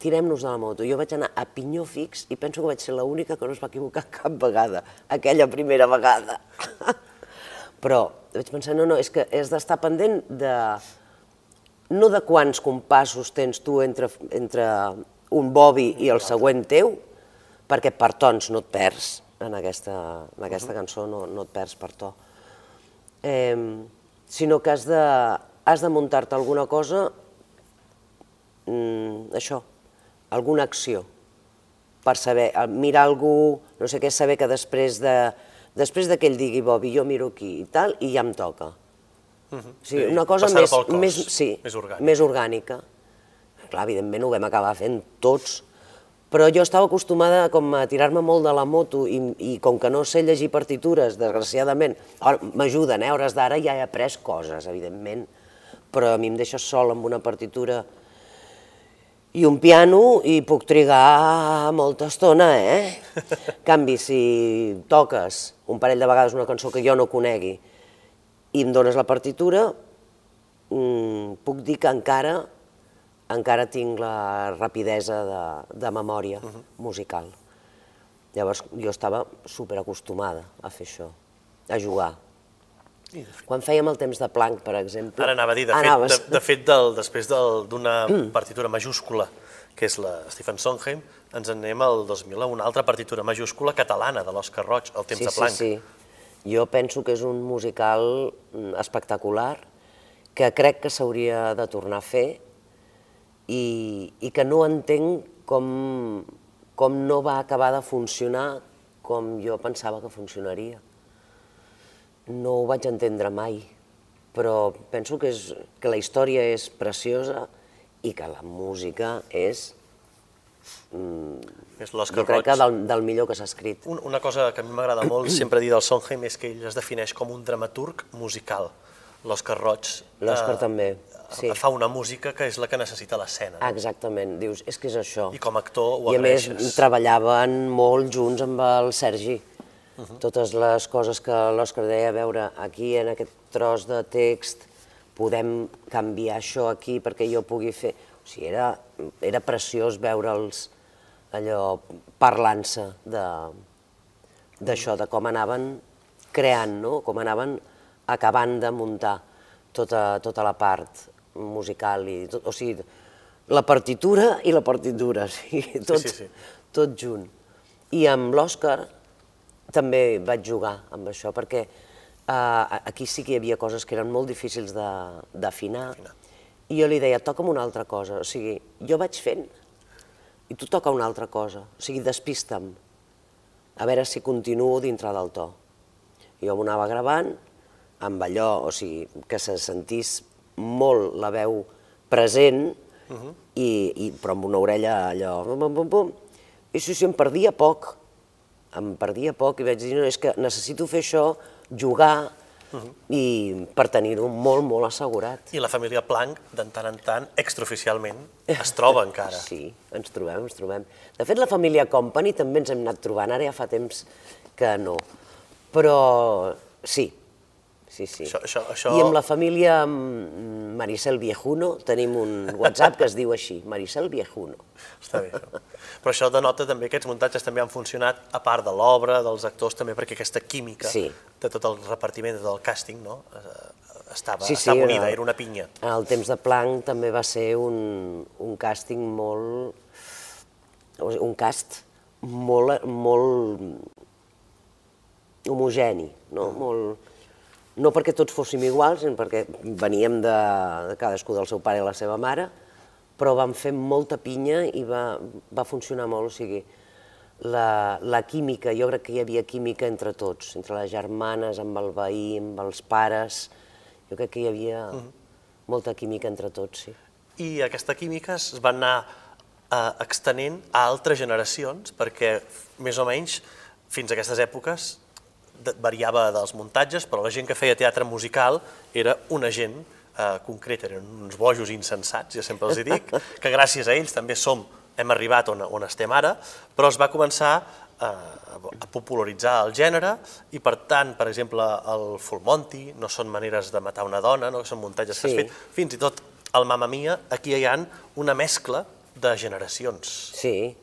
tirem-nos de la moto. Jo vaig anar a pinyó fix i penso que vaig ser l'única que no es va equivocar cap vegada, aquella primera vegada. Però vaig pensar, no, no, és que has d'estar pendent de... no de quants compassos tens tu entre, entre un bobi i el següent teu, perquè per tons no et perds en aquesta, en aquesta cançó, no, no et perds per to. Eh, sinó que has de, has de muntar-te alguna cosa, mm, això, alguna acció per saber, mirar algú, no sé què, saber que després de, després de que ell digui Bobi, jo miro aquí i tal, i ja em toca. Uh -huh. o sigui, una cosa més, més, sí, més, orgànica. més orgànica. Clar, evidentment ho vam acabar fent tots, però jo estava acostumada com a tirar-me molt de la moto i, i com que no sé llegir partitures, desgraciadament, m'ajuden, eh? hores d'ara ja he après coses, evidentment, però a mi em deixes sol amb una partitura i un piano i puc trigar molta estona, eh? En canvi, si toques un parell de vegades una cançó que jo no conegui i em dones la partitura, mmm, puc dir que encara encara tinc la rapidesa de, de memòria uh -huh. musical. Llavors jo estava superacostumada a fer això, a jugar. Quan fèiem el temps de Planck, per exemple... Ara anava a dir, de anaves... fet, de, de fet del, després d'una del, partitura majúscula, que és la Stephen Sondheim, ens en anem al 2000 a una altra partitura majúscula catalana de l'Òscar Roig, el temps sí, de Planck. Sí, sí, jo penso que és un musical mm, espectacular, que crec que s'hauria de tornar a fer i, i que no entenc com, com no va acabar de funcionar com jo pensava que funcionaria no ho vaig entendre mai, però penso que, és, que la història és preciosa i que la música és... Mm, és jo crec que del, del millor que s'ha escrit. Un, una cosa que a mi m'agrada molt sempre dir del Sondheim és que ell es defineix com un dramaturg musical. L'Òscar Roig L'Òscar eh, també, sí. fa una música que és la que necessita l'escena. No? Exactament, dius, és que és això. I com a actor ho I a més treballaven molt junts amb el Sergi, -huh. Totes les coses que l'Òscar deia, a veure, aquí en aquest tros de text podem canviar això aquí perquè jo pugui fer... O sigui, era, era preciós veure'ls allò parlant-se d'això, de, de com anaven creant, no? com anaven acabant de muntar tota, tota la part musical, i tot, o sigui, la partitura i la partitura, o sigui, tot, sí, sí, sí. tot junt. I amb l'Òscar, també vaig jugar amb això, perquè uh, aquí sí que hi havia coses que eren molt difícils d'afinar, i jo li deia, toca'm una altra cosa, o sigui, jo vaig fent, i tu toca una altra cosa, o sigui, despista'm, a veure si continuo dintre del to. Jo m'ho anava gravant, amb allò, o sigui, que se sentís molt la veu present, uh -huh. i, i, però amb una orella allò, pum, pum, pum. I sí, sí, em perdia poc, em perdia poc i vaig dir, no, és que necessito fer això, jugar, uh -huh. i per tenir-ho molt, molt assegurat. I la família Planck, de tant en tant, extraoficialment, es troba encara. Sí, ens trobem, ens trobem. De fet, la família Company també ens hem anat trobant, ara ja fa temps que no. Però sí, sí, sí. Això, això, això... I amb la família mm, Maricel Viejuno tenim un WhatsApp que es diu així, Maricel Viejuno. Està bé, això. Però això denota també que aquests muntatges també han funcionat, a part de l'obra, dels actors, també perquè aquesta química Sí. de tot el repartiment, de tot el càsting, no? Eh, estava, Sí, sí, estava unida, era- era una pinya. En el temps de Planck també va ser un, un càsting molt... un cast molt, molt homogeni, no? Molt, no perquè tots fóssim iguals, sinó perquè veníem de, de cadascú del seu pare i la seva mare, però vam fer molta pinya i va, va funcionar molt, o sigui, la, la química, jo crec que hi havia química entre tots, entre les germanes, amb el veí, amb els pares, jo crec que hi havia molta química entre tots, sí. I aquesta química es va anar eh, extenent a altres generacions, perquè més o menys fins a aquestes èpoques variava dels muntatges, però la gent que feia teatre musical era una gent eh, concreta, eren uns bojos insensats, jo sempre els hi dic, que gràcies a ells també som, hem arribat on, on estem ara, però es va començar eh, a popularitzar el gènere i per tant, per exemple, el Full Monty, no són maneres de matar una dona, no són muntatges que Sí. has fet, fins i tot el Mamma Mia, aquí hi ha una mescla de generacions. Sí,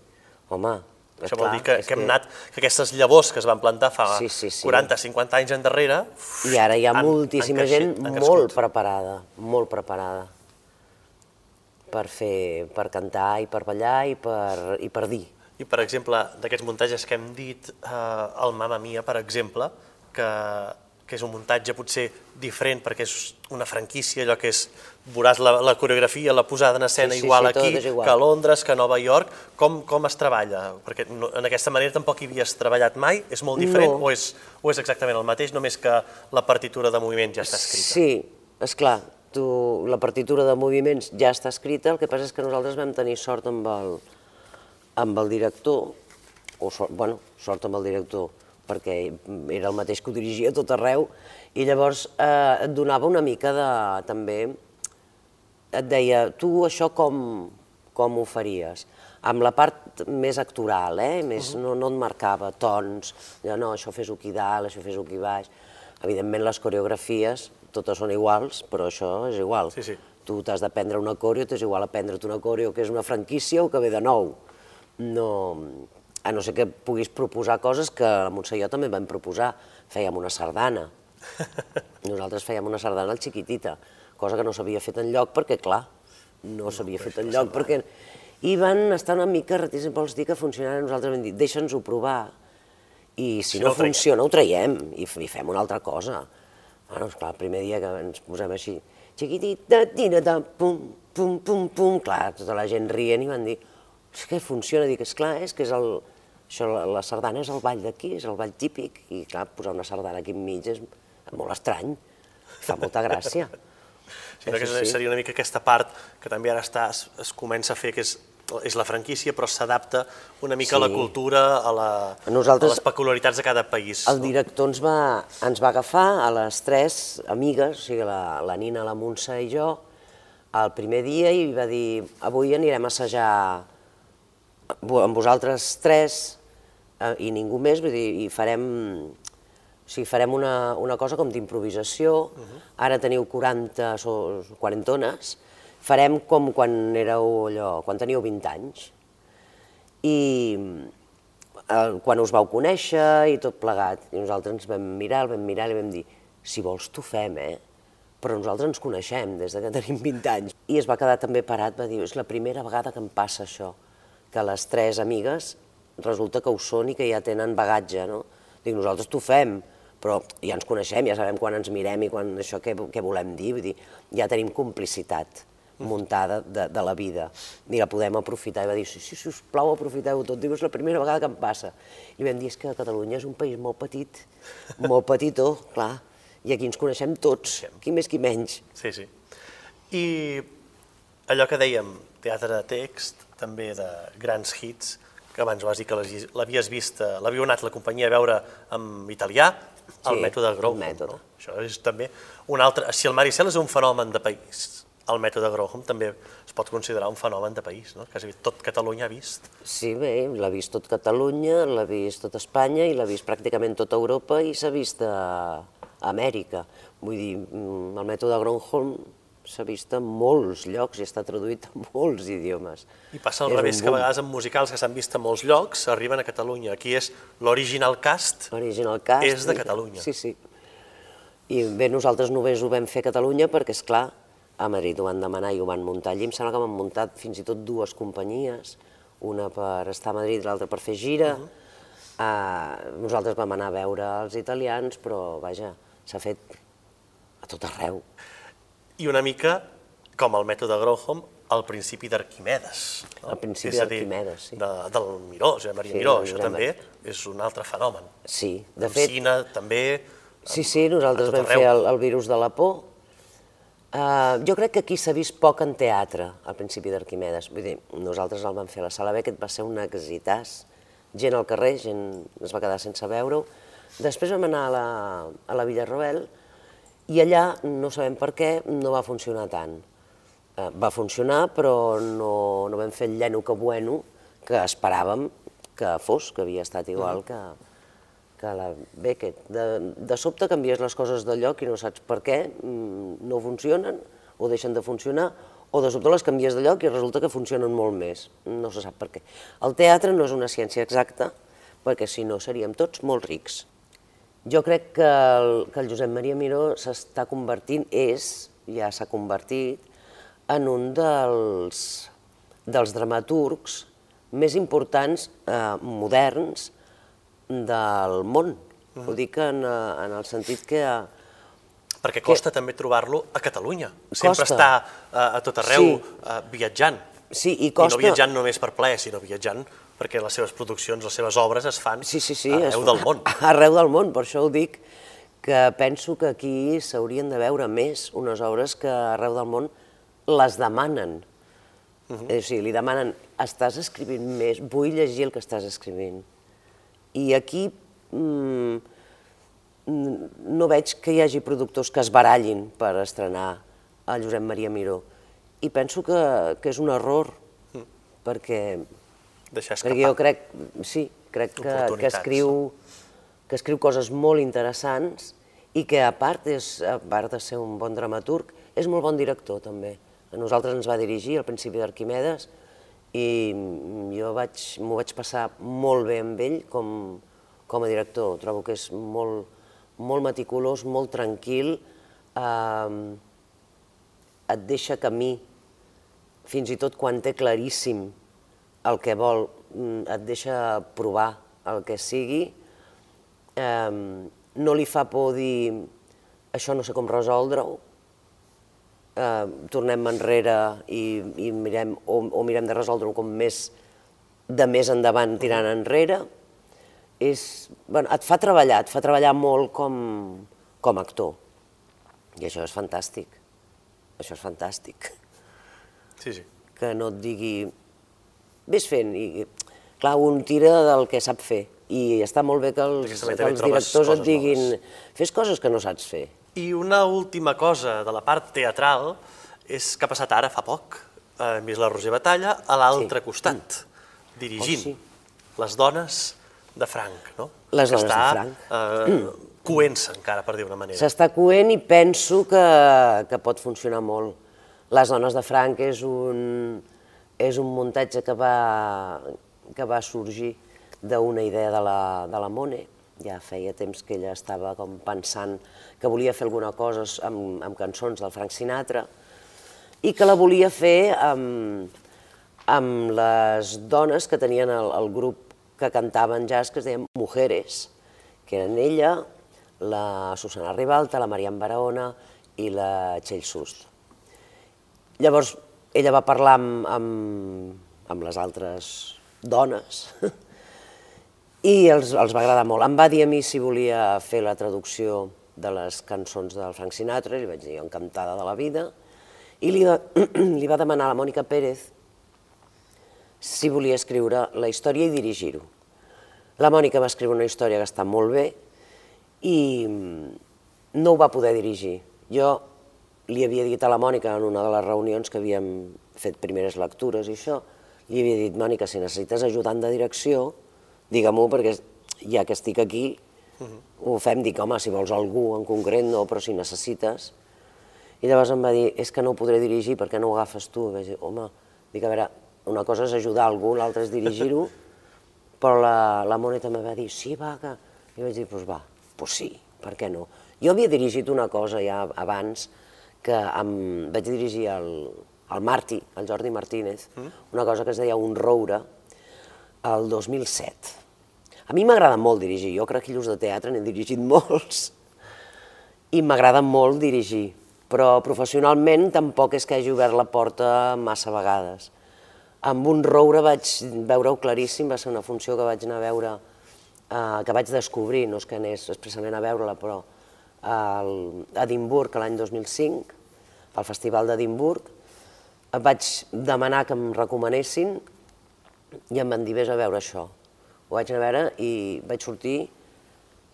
home, Això clar, vol dir que, que hem anat, que aquestes llavors que es van plantar fa Sí, sí, sí. 40-50 anys endarrere... I ara hi ha han- moltíssima han gent creixit, han molt preparada, molt preparada per fer, per cantar i per ballar i per, i per dir. I, per exemple, d'aquests muntatges que hem dit, eh, el Mamma Mia, per exemple, que, que és un muntatge potser diferent perquè és una franquícia, allò que és, veuràs la, la coreografia, la posada en escena Sí, sí, igual sí, aquí igual. que a Londres, que a Nova York, com, com es treballa? Perquè no, en aquesta manera tampoc hi havies treballat mai, és molt diferent No. o, és, o és exactament el mateix, només que la partitura de moviment ja està escrita? Sí, és clar, tu, la partitura de moviments ja està escrita, el que passa és que nosaltres vam tenir sort amb el, amb el director, o sort, bueno, sort amb el director, perquè era el mateix que ho dirigia tot arreu, i llavors eh, et donava una mica de, també, et deia, tu això com, com ho faries? Amb la part més actoral, eh? més, no, no et marcava tons, ja no, això fes-ho aquí dalt, això fes-ho aquí baix. Evidentment les coreografies totes són iguals, però això és igual. Sí, sí. Tu t'has d'aprendre una coreo, t'és igual aprendre't una coreo que és una franquícia o que ve de nou. No, a no ser que puguis proposar coses que a Montse i jo també vam proposar. Fèiem una sardana. Nosaltres fèiem una sardana al xiquitita, cosa que no s'havia fet enlloc perquè, clar, no s'havia fet enlloc perquè... I van estar una mica reticents, vols dir que funcionarà? Nosaltres vam dir, deixa'ns-ho provar, i si, Si no, no funciona ho traiem i, fem una altra cosa. Bueno, esclar, el primer dia que ens posem així, xiquitita, tirata, pum, pum, pum, pum, clar, tota la gent rient i van dir, és que funciona, dic, esclar, és que és el, això, la, la sardana és el ball d'aquí, és el ball típic, i clar, posar una sardana aquí enmig és molt estrany, fa molta gràcia. que Sí, sí. seria una mica aquesta part que també ara està, es, es comença a fer, que és, és la franquícia, però s'adapta una mica a la Sí. cultura, a, la, Nosaltres- a les peculiaritats de cada país. El director ens va, ens va agafar a les tres amigues, o sigui, la, la Nina, la Montse i jo, el primer dia i va dir, avui anirem a assajar amb vosaltres tres eh, i ningú més, vull dir, i farem, o sigui, farem una, una cosa com d'improvisació, ara teniu 40 o 40 farem com quan éreu allò, quan teníeu 20 anys. I eh, quan us vau conèixer i tot plegat, i nosaltres ens vam mirar, el vam mirar i vam dir, si vols t'ho fem, eh? Però nosaltres ens coneixem des de que tenim 20 anys. I es va quedar també parat, va dir, és la primera vegada que em passa això, que les tres amigues resulta que ho són i que ja tenen bagatge, no? Dic, nosaltres t'ho fem, però ja ens coneixem, ja sabem quan ens mirem i quan això què, què volem dir, vull dir, ja tenim complicitat muntada de, de la vida i la podem aprofitar. I va dir, sí, sí, si us plau, aprofiteu tot. Diu, és la primera vegada que em passa. I vam dir, és que Catalunya és un país molt petit, molt petitó, clar, i aquí ens coneixem tots, qui més qui menys. Sí, sí. I allò que dèiem, teatre de text, també de grans hits, que abans vas dir que l'havies vist, eh, l'havíeu anat la companyia a veure en italià, el Sí, mètode mètode. No? Això és també un altre... Si el Maricel és un fenomen de país, el mètode Graham també es pot considerar un fenomen de país, no? que tot Catalunya ha vist. Sí, bé, l'ha vist tot Catalunya, l'ha vist tot Espanya i l'ha vist pràcticament tota Europa i s'ha vist a Amèrica. Vull dir, mm, el mètode Gronholm s'ha vist en molts llocs i està traduït a molts idiomes. I passa al És revés, que a vegades en musicals que s'han vist a molts llocs arriben a Catalunya. Aquí és l'original cast, L'original cast... és de Catalunya. Sí, sí. I bé, nosaltres només ho vam fer a Catalunya perquè, és clar, a Madrid ho van demanar i ho van muntar allí. Em sembla que van muntat fins i tot dues companyies, una per estar a Madrid i l'altra per fer gira. Uh -huh. nosaltres vam anar a veure els italians, però, vaja, s'ha fet a tot arreu. I una mica com el mètode Graham al principi d'Arquimedes. No? Al principi d'Arquimedes, sí. De, del Miró, Josep Maria Sí, Miró, això també és un altre fenomen. Sí, de fet... Cine, també... Sí, sí, nosaltres vam fer el, el virus de la por. Uh, jo crec que aquí s'ha vist poc en teatre, al principi d'Arquimedes. Vull dir, nosaltres el vam fer a la Sala Beckett, va ser un exitàs. Gent al carrer, gent es va quedar sense veure-ho. Després vam anar a la, a la Villarroel i allà, no sabem per què, no va funcionar tant. Uh, va funcionar, però no, no vam fer el lleno que bueno que esperàvem que fos, que havia estat igual que, que la Beckett. De, de sobte canvies les coses de lloc i no saps per què, mm, no funcionen o deixen de funcionar, o de sobte les canvies de lloc i resulta que funcionen molt més. No se sap per què. El teatre no és una ciència exacta, perquè si no seríem tots molt rics. Jo crec que el, que el Josep Maria Miró s'està convertint, és, ja s'ha convertit, en un dels, dels dramaturgs més importants, eh, moderns, del món. Ho dic en, eh, en el sentit que... Perquè costa també trobar-lo a Catalunya. Sempre Costa. està eh, a tot arreu Sí. eh, viatjant. Sí, i I costa... no viatjant només per plaer, sinó viatjant perquè les seves produccions, les seves obres es fan Sí, sí, sí. arreu es- del món. Arreu del món, per això ho dic, que penso que aquí s'haurien de veure més unes obres que arreu del món les demanen. Uh -huh. És a dir, li demanen, estàs escrivint més, vull llegir el que estàs escrivint. I aquí mm, no veig que hi hagi productors que es barallin per estrenar el Josep Maria Miró. I penso que, que és un error, perquè Deixar perquè escapar. jo crec, sí, crec que, que, escriu, que escriu coses molt interessants i que a part, és, a part de ser un bon dramaturg, és molt bon director també. A nosaltres ens va dirigir al principi d'Arquimedes i jo vaig, m'ho vaig passar molt bé amb ell com, com a director. Trobo que és molt, molt meticulós, molt tranquil, eh, et deixa camí, fins i tot quan té claríssim el que vol, mm, et deixa provar el que sigui, eh, no li fa por dir això no sé com resoldre-ho, eh, tornem enrere i, i mirem, o, o mirem de resoldre-ho com més de més endavant tirant enrere, és, bueno, et fa treballar, et fa treballar molt com, com a actor. I això és fantàstic. Això és fantàstic Sí, sí. que no et digui vés fent, i clar, un tira del que sap fer, i està molt bé que els, que els directors et diguin noves. fes coses que no saps fer. I una última cosa de la part teatral és que ha passat ara fa poc. Hem vist la Roser Batalla a l'altre Sí. costat, dirigint Oh, sí. les dones de Franc, no? Les que dones de està, Franc. Eh, coent-se encara, per dir una manera. S'està coent i penso que, que pot funcionar molt. Les dones de Franc és un, és un muntatge que va, que va sorgir d'una idea de la, de la Mone. Ja feia temps que ella estava com pensant que volia fer alguna cosa amb, amb cançons del Frank Sinatra i que la volia fer amb, amb les dones que tenien el, el grup que cantaven jazz que es deien Mujeres, que eren ella, la Susana Ribalta, la Marian Barahona i la Txell Sust. Llavors, ella va parlar amb, amb, amb les altres dones i els, els va agradar molt. Em va dir a mi si volia fer la traducció de les cançons del Frank Sinatra, li vaig dir encantada de la vida, i li li va demanar a la Mònica Pérez si volia escriure la història i dirigir-ho. La Mònica va escriure una història que està molt bé i no ho va poder dirigir. Jo li havia dit a la Mònica en una de les reunions que havíem fet primeres lectures i això, li havia dit, Mònica, si necessites ajudant de direcció, digue-m'ho perquè ja que estic aquí, uh -huh. ho fem, dic, home, si vols algú en concret no, però si necessites. I llavors em va dir, és que no ho podré dirigir, perquè no ho agafes tu? I vaig dir, home, dic, a veure, una cosa és ajudar algú, l'altra és dirigir-ho, però la, la Mònica me va dir, sí, va, que... I vaig dir, doncs pues va, doncs pues sí, per què no? Jo havia dirigit una cosa ja abans, que em, vaig dirigir el, el Martí, el Jordi Martínez, mm. una cosa que es deia Un roure, el 2007. A mi m'agrada molt dirigir, jo crec que llius de teatre n'he dirigit molts, i m'agrada molt dirigir, però professionalment tampoc és que hagi obert la porta massa vegades. Amb un roure vaig veure-ho claríssim, va ser una funció que vaig anar a veure, eh, que vaig descobrir, no és que anés expressament a veure-la, però a Edimburg l'any 2005, al Festival d'Edimburg, vaig demanar que em recomanessin i em van dir, vés a veure això. Ho vaig anar a veure i vaig sortir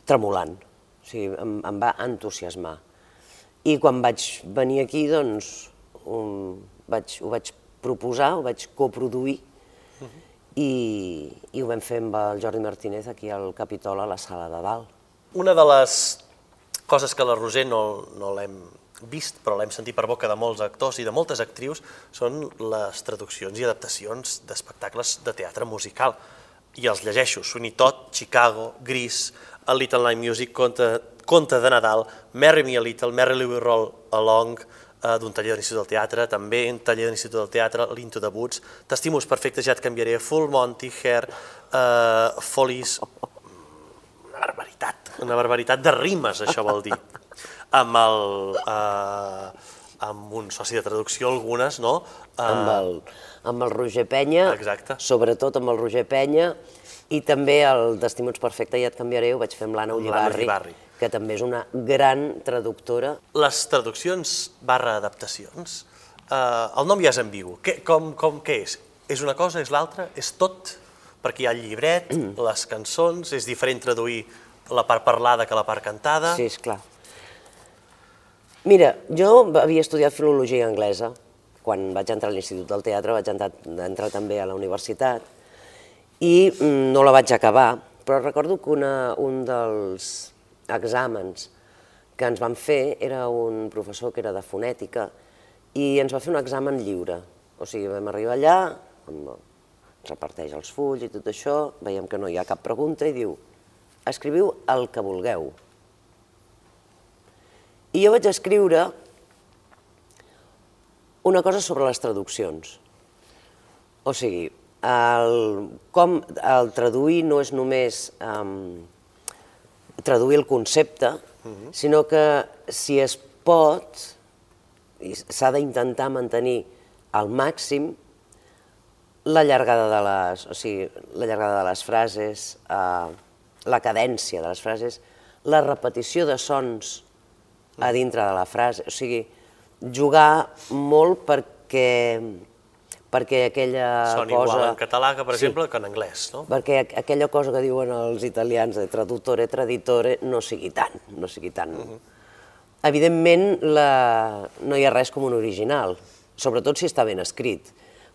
tremolant, o sigui, em, em va entusiasmar. I quan vaig venir aquí, doncs, um, vaig, ho vaig proposar, ho vaig coproduir, uh -huh. i, i ho vam fer amb el Jordi Martínez aquí al Capitol, a la sala de dalt. Una de les coses que la Roser no, no l'hem vist, però l'hem sentit per boca de molts actors i de moltes actrius, són les traduccions i adaptacions d'espectacles de teatre musical. I els llegeixo, Todd, Chicago, Gris, A Little Night Music, Conte, Conte de Nadal, Marry Me a Little, Merry Louis Roll Along, eh, d'un taller de l'Institut del Teatre, també un taller de l'Institut del Teatre, l'Into de Boots, T'estimus perfectes, ja et canviaré, Full Monty, Hair, eh, Follies, una barbaritat, una barbaritat de rimes, això vol dir amb el... Eh, amb un soci de traducció, algunes, no? Eh, amb, el, amb el Roger Penya, Exacte. sobretot amb el Roger Penya, i també el d'Estimuts Perfecte, ja et canviaré, ho vaig fer amb l'Anna Ullibarri, que també és una gran traductora. Les traduccions barra adaptacions, eh, el nom ja és ambigu. Què, com, com, què és? És una cosa, és l'altra, és tot? Perquè hi ha el llibret, mm. les cançons, és diferent traduir la part parlada que la part cantada. Sí, és clar. Mira, jo havia estudiat filologia anglesa, quan vaig entrar a l'Institut del Teatre vaig entrar, entrar també a la universitat i mm, no la vaig acabar, però recordo que una, un dels exàmens que ens van fer era un professor que era de fonètica i ens va fer un examen lliure. O sigui, vam arribar allà, ens reparteix els fulls i tot això, veiem que no hi ha cap pregunta i diu escriviu el que vulgueu. I jo vaig escriure una cosa sobre les traduccions. O sigui, el, com el traduir no és només um, traduir el concepte, uh -huh. sinó que si es pot, s'ha d'intentar mantenir al màxim la llargada de les, o sigui, la llargada de les frases, uh, la cadència de les frases, la repetició de sons a dintre de la frase. O sigui, jugar molt perquè, perquè aquella Són cosa... igual en català que, per sí, exemple, que en anglès, no? Perquè aquella cosa que diuen els italians de traduttore, traditore, no sigui tant, no sigui tant. Uh -huh. Evidentment, la... no hi ha res com un original, sobretot si està ben escrit,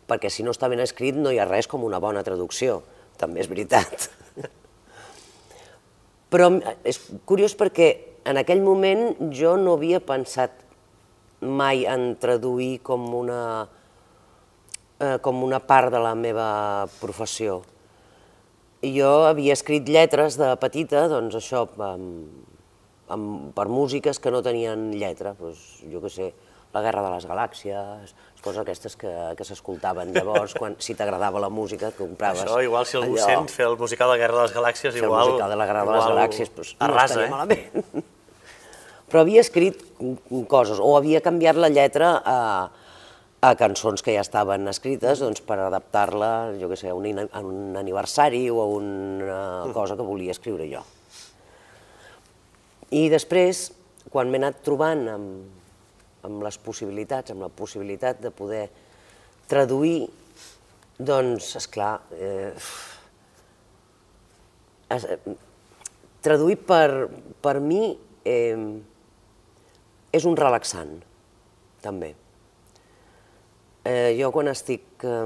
perquè si no està ben escrit no hi ha res com una bona traducció, també és veritat. Però és curiós perquè en aquell moment jo no havia pensat mai en traduir com una, eh, com una part de la meva professió. Jo havia escrit lletres de petita, doncs això, amb, amb, per músiques que no tenien lletra, doncs, jo què sé, la Guerra de les Galàxies, coses aquestes que, que s'escoltaven llavors, quan, si t'agradava la música, et compraves... Això, igual si algú allò, sent fer el musical de la Guerra de les Galàxies, igual... Fer el musical de la Guerra de les Galàxies, doncs, no arrasa, estaria eh? malament però havia escrit coses, o havia canviat la lletra a, a cançons que ja estaven escrites doncs, per adaptar-la, jo què sé, a un, a un aniversari o a una cosa que volia escriure jo. I després, quan m'he anat trobant amb, amb les possibilitats, amb la possibilitat de poder traduir, doncs, esclar, eh, es, traduir per, per mi eh, és un relaxant, també. Eh, jo quan estic eh,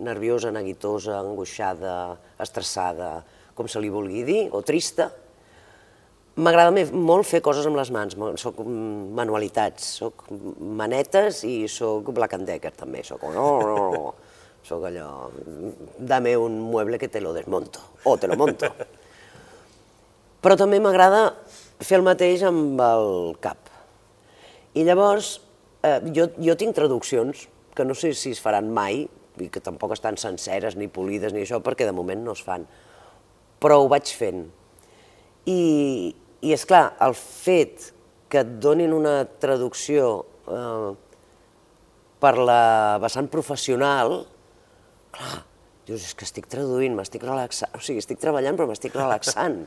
nerviosa, neguitosa, angoixada, estressada, com se li vulgui dir, o trista, m'agrada molt fer coses amb les mans, soc manualitats, soc manetes i soc Black and Decker també, soc, no, no, no, soc allò, dame un mueble que te lo desmonto, o te lo monto. Però també m'agrada fer el mateix amb el cap. I llavors, eh, jo, jo tinc traduccions que no sé si es faran mai, i que tampoc estan senceres ni polides ni això, perquè de moment no es fan, però ho vaig fent. I, i és clar, el fet que et donin una traducció eh, per la vessant professional, clar, dius, és que estic traduint, m'estic relaxant, o sigui, estic treballant però m'estic relaxant.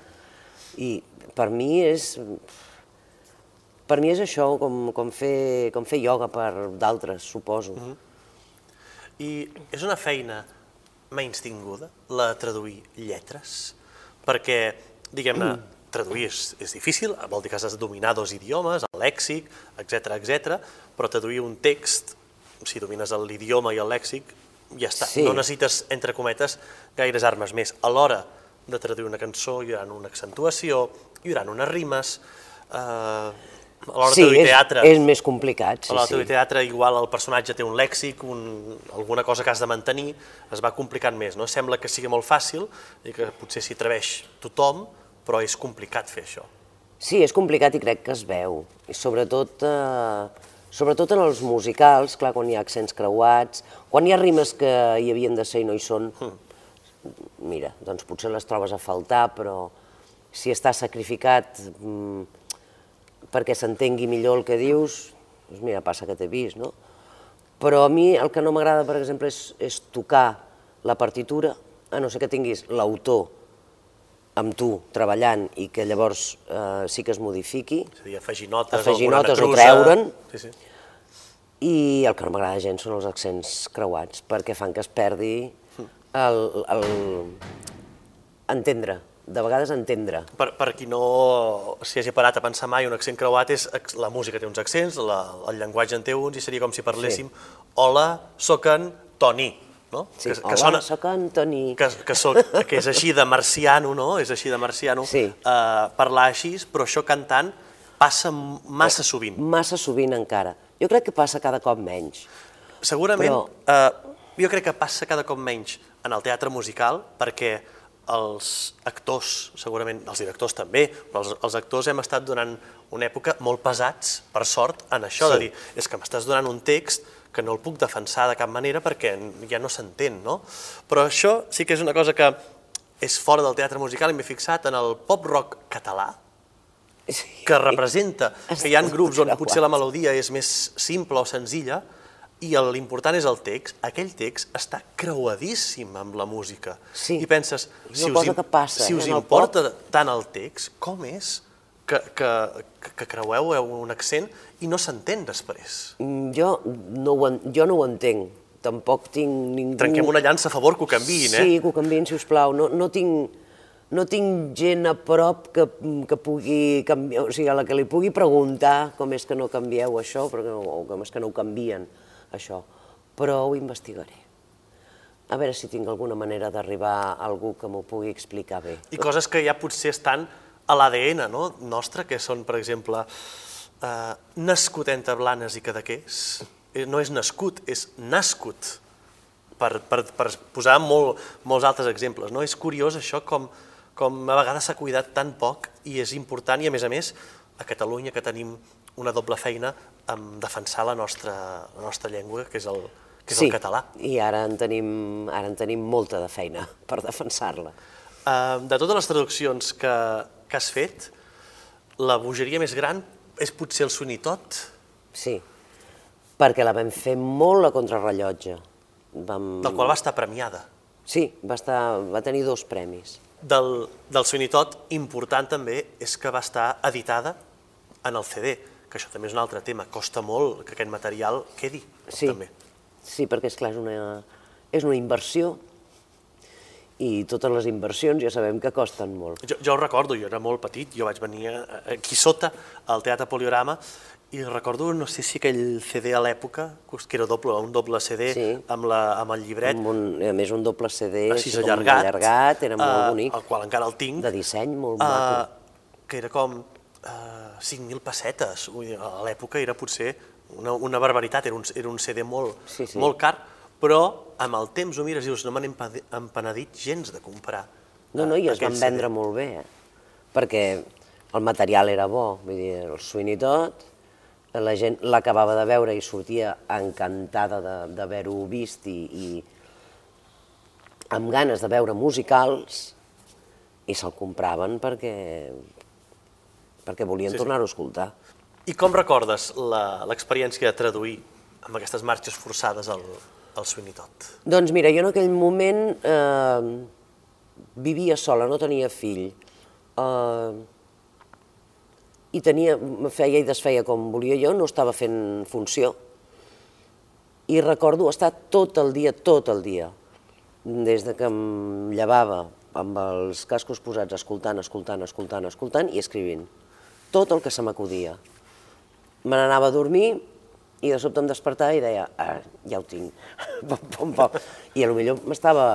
I per mi és... Per mi és això, com, com, fer, com fer ioga per d'altres, suposo. Mm -hmm. I és una feina menys tinguda, la de traduir lletres, perquè, diguem-ne, mm. traduir és, és difícil, vol dir que has de dominar dos idiomes, el lèxic, etc etc. però traduir un text, si domines l'idioma i el lèxic, ja està. Sí. No necessites, entre cometes, gaires armes més. A l'hora de traduir una cançó hi haurà una accentuació, hi haurà unes rimes, eh, a l'hora sí, de traduir teatre... és més complicat, sí, A l'hora de traduir teatre igual el personatge té un lèxic, un, alguna cosa que has de mantenir, es va complicant més, no? Sembla que sigui molt fàcil i que potser s'hi atreveix tothom, però és complicat fer això. Sí, és complicat i crec que es veu, i sobretot... Eh, sobretot en els musicals, clar, quan hi ha accents creuats, quan hi ha rimes que hi havien de ser i no hi són, mm. mira, doncs potser les trobes a faltar, però si està sacrificat mm, perquè s'entengui millor el que dius, doncs mira, passa que t'he vist, no? Però a mi el que no m'agrada, per exemple, és, és tocar la partitura, a no ser que tinguis l'autor amb tu treballant i que llavors eh, sí que es modifiqui. És a dir, afegir notes, afegir notes o treure'n. Sí, sí. I el que no m'agrada gens són els accents creuats, perquè fan que es perdi el, el entendre, de vegades entendre. Per, per qui no s'hi hagi parat a pensar mai, un accent creuat és la música té uns accents, la, el llenguatge en té uns, i seria com si parléssim sí. hola, soc en Toni, no? Sí, que, que hola, sona, soc Antoni. Que, que, soc, que és així de marciano, no? És així de marciano sí. uh, parlar així, però això cantant passa massa sovint. Massa sovint encara. Jo crec que passa cada cop menys. Segurament, però... uh, jo crec que passa cada cop menys en el teatre musical perquè els actors, segurament els directors també, però els, els actors hem estat donant una època molt pesats, per sort, en això sí. de dir, és que m'estàs donant un text que no el puc defensar de cap manera perquè ja no s'entén, no? Però això sí que és una cosa que és fora del teatre musical i m'he fixat en el pop-rock català, que representa que hi ha grups on potser la melodia és més simple o senzilla i l'important és el text. Aquell text està creuadíssim amb la música. Sí, I penses, si us, passa, si us eh, importa tant el text, com és que, que, que creueu un accent i no s'entén després. Mm, jo no, ho, jo no ho entenc. Tampoc tinc ningú... Trenquem una llança a favor que ho canviïn, eh? Sí, que ho canviïn, si us plau. No, no, tinc, no tinc gent a prop que, que pugui canviar, o sigui, a la que li pugui preguntar com és que no canvieu això, perquè, o com és que no ho canvien, això. Però ho investigaré. A veure si tinc alguna manera d'arribar a algú que m'ho pugui explicar bé. I coses que ja potser estan a l'ADN no? nostre, que són, per exemple, eh, nascut entre Blanes i Cadaqués, eh, no és nascut, és nascut, per, per, per posar molt, molts altres exemples. No? És curiós això com, com a vegades s'ha cuidat tan poc i és important i a més a més a Catalunya que tenim una doble feina en defensar la nostra, la nostra llengua, que és el, que és sí, el català. i ara en, tenim, ara en tenim molta de feina per defensar-la. Uh, de totes les traduccions que, que has fet, la bogeria més gran és potser el sonitot? Sí, perquè la vam fer molt a contrarrellotge. Vam... Del qual va estar premiada. Sí, va, estar, va tenir dos premis. Del, del sonitot important també és que va estar editada en el CD, que això també és un altre tema, costa molt que aquest material quedi, Sí, també. sí perquè és clar, és una, és una inversió i totes les inversions ja sabem que costen molt. Jo, jo ho recordo, jo era molt petit, jo vaig venir aquí sota, al Teatre Poliorama, i recordo, no sé si aquell CD a l'època, que era doble, un doble CD Sí. amb, la, amb el llibret, Amb un, a més, un doble CD així com allargat, allargat, era molt eh, bonic, el qual encara el tinc, de disseny molt eh, maco. que era com eh, 5.000 pessetes, a l'època era potser una, una barbaritat, era un, era un CD molt, Sí, sí. molt car, però amb el temps ho mires i dius, no empa- empenedit gens de comprar No, no, i es van aquell CD. vendre molt bé, eh? perquè el material era bo, vull dir, el swing i tot, la gent l'acabava de veure i sortia encantada de- d'haver-ho vist i, i amb ganes de veure musicals i se'l compraven perquè, perquè volien Sí, sí. tornar-ho a escoltar. I com recordes la- l'experiència de traduir amb aquestes marxes forçades el, el swing i tot? Doncs mira, jo en aquell moment eh, vivia sola, no tenia fill. Eh, I tenia, feia i desfeia com volia jo, no estava fent funció. I recordo estar tot el dia, tot el dia, des de que em llevava amb els cascos posats, escoltant, escoltant, escoltant, escoltant i escrivint. Tot el que se m'acudia. Me n'anava a dormir i de sobte em despertava i deia, ah, ja ho tinc, pom, pom, pom. I potser m'estava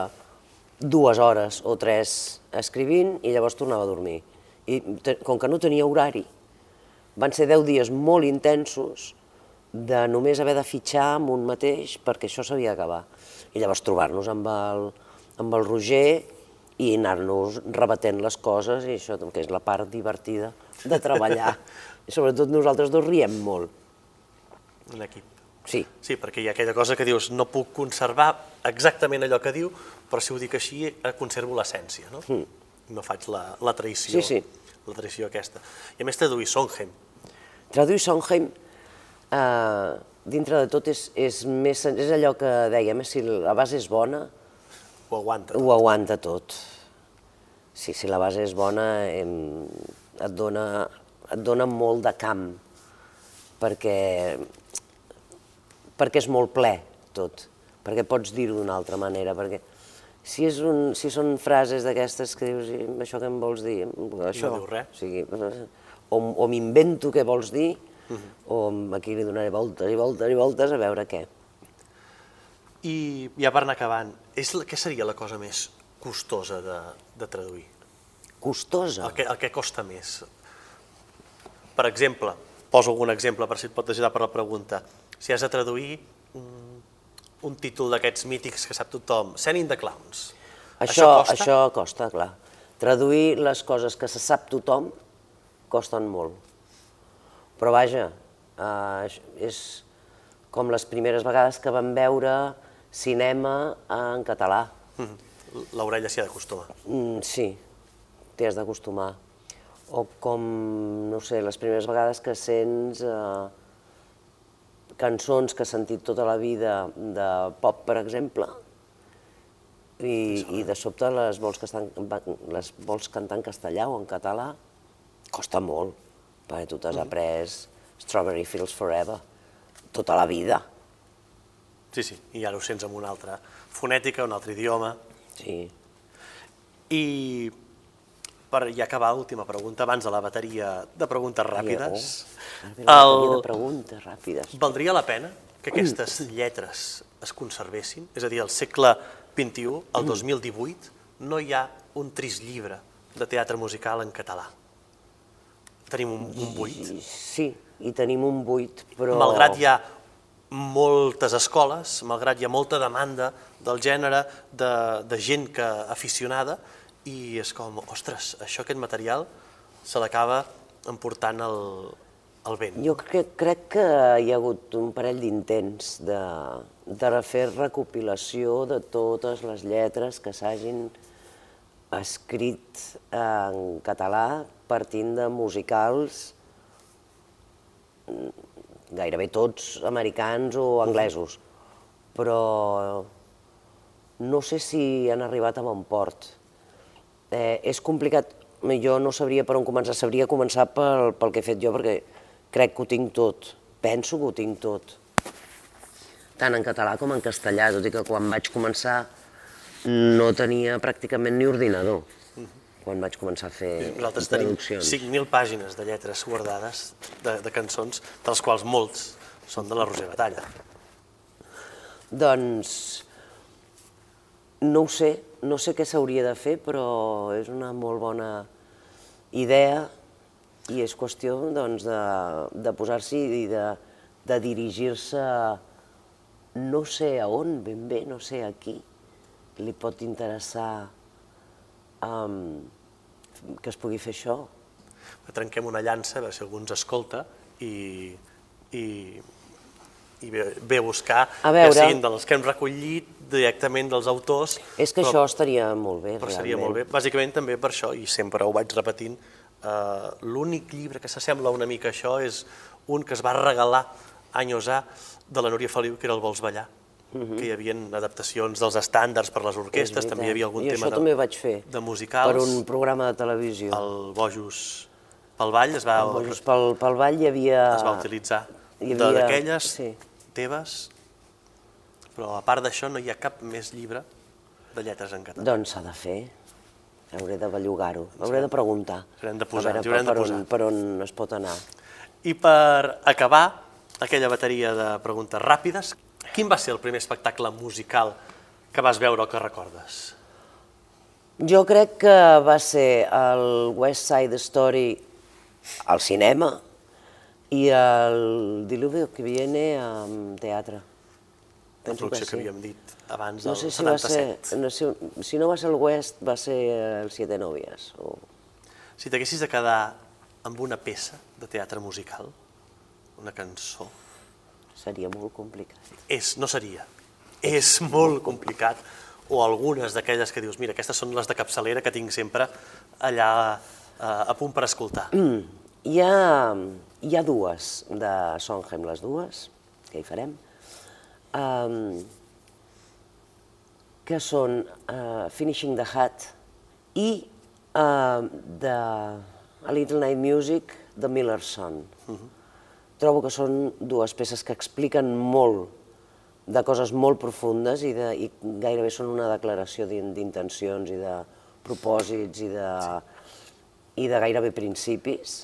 dues hores o tres escrivint i llavors tornava a dormir. I com que no tenia horari, van ser deu dies molt intensos de només haver de fitxar amb un mateix perquè això s'havia d'acabar. I llavors trobar-nos amb el, amb el Roger i anar-nos rebatent les coses, i això que és la part divertida de treballar. I sobretot nosaltres dos riem molt. En equip. Sí, Sí, perquè hi ha aquella cosa que dius, no puc conservar exactament allò que diu, però si ho dic així, conservo l'essència, no? No faig la, la traïció. Sí, sí. la traïció aquesta. I a més traduir Sondheim, Traduir Sondheim, eh, dintre de tot, és, és, més, és allò que dèiem, eh, si la base és bona, ho aguanta. ho aguanta tot. Sí, si la base és bona, em, et, dona, et dona molt de camp, perquè, perquè és molt ple tot, perquè pots dir-ho d'una altra manera, perquè si, és un, si són frases d'aquestes que dius, "I això què em vols dir? Això, diu res. O, sigui, o, o m'invento què vols dir, o aquí li donaré voltes i voltes i voltes a veure què. I ja per anar acabant, és, què seria la cosa més costosa de, de traduir? Costosa. El que, el que costa més? Per exemple, poso algun exemple per si et pot ajudar per la pregunta. Si has de traduir un, un títol d'aquests mítics que sap tothom, Sending the Clowns. Això, costa? això costa, clar. Traduir les coses que se sap tothom costen molt. Però vaja, eh, és com les primeres vegades que vam veure cinema en català. Mhm. L'orella s'hi ha d'acostumar. Mm, sí, t'hi has d'acostumar. O com, no sé, les primeres vegades que sents eh, cançons que has sentit tota la vida de pop, per exemple, i, i de sobte les vols, que estan, les vols cantar en castellà o en català, costa molt, perquè tu t'has après Strawberry Fields Forever tota la vida. Sí, sí, i ara ho sents amb una altra fonètica, un altre idioma. Sí. I per ja acabar, última pregunta, abans de la bateria de preguntes ràpides. El... de preguntes ràpides. Valdria la pena que aquestes lletres es conservessin? És a dir, al segle XXI, el 2018, no hi ha un trist llibre de teatre musical en català. Tenim un, un buit. Sí, i tenim un buit, però... Malgrat hi ha moltes escoles, malgrat hi ha molta demanda del gènere, de, de gent que aficionada, i és com, ostres, això, aquest material, se l'acaba emportant el, el vent. Jo crec, crec que hi ha hagut un parell d'intents de, de fer recopilació de totes les lletres que s'hagin escrit en català partint de musicals mm, gairebé tots americans o anglesos, però no sé si han arribat a bon port. Eh, és complicat, jo no sabria per on començar, sabria començar pel, pel que he fet jo, perquè crec que ho tinc tot, penso que ho tinc tot, tant en català com en castellà, tot i que quan vaig començar no tenia pràcticament ni ordinador, quan vaig començar a fer Nosaltres tenim traduccions. 5.000 pàgines de lletres guardades de, de cançons, dels quals molts són de la Roser Batalla. Doncs no ho sé, no sé què s'hauria de fer, però és una molt bona idea i és qüestió doncs, de, de posar-s'hi i de, de dirigir-se no sé a on ben bé, no sé a qui li pot interessar um, que es pugui fer això. Trenquem una llança, a veure si algú ens escolta i, i, i ve, ve a buscar A veure. que siguin dels que hem recollit directament dels autors. És que però- això estaria molt bé, Però realment. seria molt bé, bàsicament també per això, i sempre ho vaig repetint, eh, l'únic llibre que s'assembla una mica a això és un que es va regalar anys A de la Núria Feliu, que era el Vols ballar, que hi havia adaptacions dels estàndards per les Mhm. Orquestes, també hi havia algun I tema això de, vaig fer, de musicals. per un programa de televisió. El Bojos pel Ball es va, Doncs pel, pel ball hi havia... es va utilitzar hi de- havia- d'aquelles sí. teves, però a part d'això no hi ha cap més llibre de lletres en català. Doncs s'ha de fer. Hauré de bellugar-ho, hauré de preguntar. Haurem de posar, a veure haurem per, de on, posar. per on es pot anar. I per acabar aquella bateria de preguntes ràpides, quin va ser el primer espectacle musical que vas veure o que recordes? Jo crec que va ser el West Side Story al cinema i el Diluvio que viene al teatre. Penso producció que, sí. havíem dit abans No del sé si va 77. ser, no sé, si no va ser el West, va ser el Siete Novias. O... Si t'haguessis de quedar amb una peça de teatre musical, una cançó, Seria molt complicat. és, no seria, és molt complicat, o algunes d'aquelles que dius, mira, aquestes són les de capçalera que tinc sempre allà eh, a punt per escoltar. Mm. Hi ha, hi ha dues de Sondheim, les dues, que hi farem, um, que són uh, Finishing the Hat i uh, de A Little Night Music de Miller's Son. Trobo que són dues peces que expliquen molt de coses molt profundes i, de, i gairebé són una declaració d'in- d'intencions i de propòsits i de, i de gairebé principis.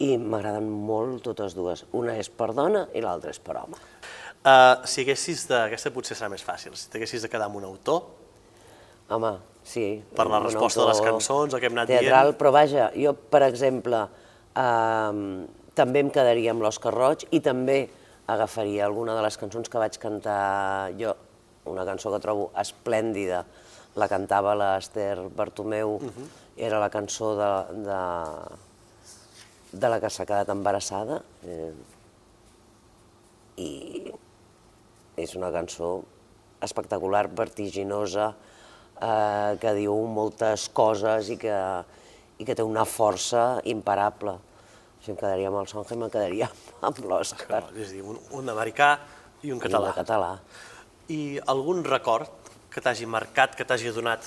I m'agraden molt totes dues. Una és per dona i l'altra és per home. Uh, si haguessis de... Aquesta potser serà més fàcil. Si t'haguessis de quedar amb un autor, Home, sí. Per la resposta de les cançons, el que hem anat teatral, dient. Però vaja, jo, per exemple, eh, també em quedaria amb l'Òscar Roig i també agafaria alguna de les cançons que vaig cantar jo, una cançó que trobo esplèndida, la cantava l'Ester Bartomeu, Mhm. era la cançó de, de, de la que s'ha quedat embarassada, eh, i és una cançó espectacular, vertiginosa, eh, que diu moltes coses i que, i que té una força imparable. Si em quedaria amb el Sondheim, em quedaria amb l'Òscar. és a dir, un, un americà i un català. I un català. I algun record que t'hagi marcat, que t'hagi donat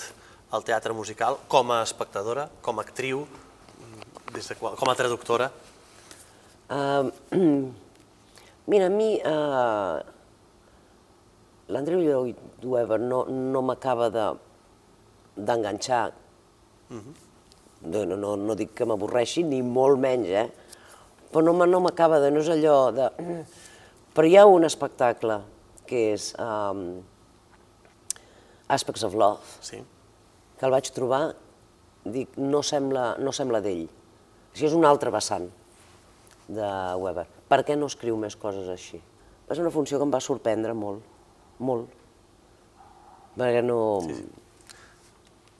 el teatre musical com a espectadora, com a actriu, des de, qual- com a traductora? Uh, mira, a mi uh, l'Andreu Lloyd Webber no, no m'acaba de d'enganxar. no, no, no, no dic que m'avorreixi, ni molt menys, eh? Però no, me- no m'acaba de... no és allò de... Però hi ha un espectacle que és um, Aspects of Love, Sí. que el vaig trobar, dic, no sembla, no sembla d'ell. Sigui, és un altre vessant de Weber. Per què no escriu més coses així? Ser una funció que em va sorprendre molt, molt. Perquè no,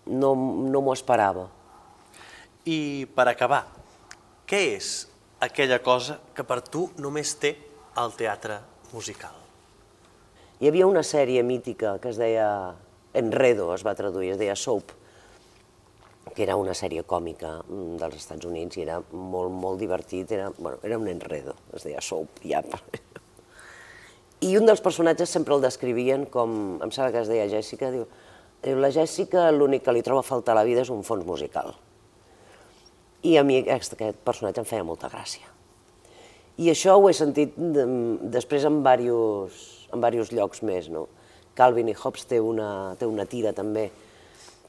no, no m'ho esperava. I per acabar, què és aquella cosa que per tu només té el teatre musical? Hi havia una sèrie mítica que es deia Enredo, es va traduir, es deia Soap, que era una sèrie còmica mm, dels Estats Units i era molt, molt divertit, era, bueno, era un enredo, es deia Soap, ja. I un dels personatges sempre el descrivien com, em sembla que es deia Jessica, diu, diu la Jessica l'únic que li troba a faltar a la vida és un fons musical. I a mi aquest, aquest personatge em feia molta gràcia. I això ho he sentit de, després en diversos, en diversos llocs més, no? Calvin i Hobbes té una, té una tira també,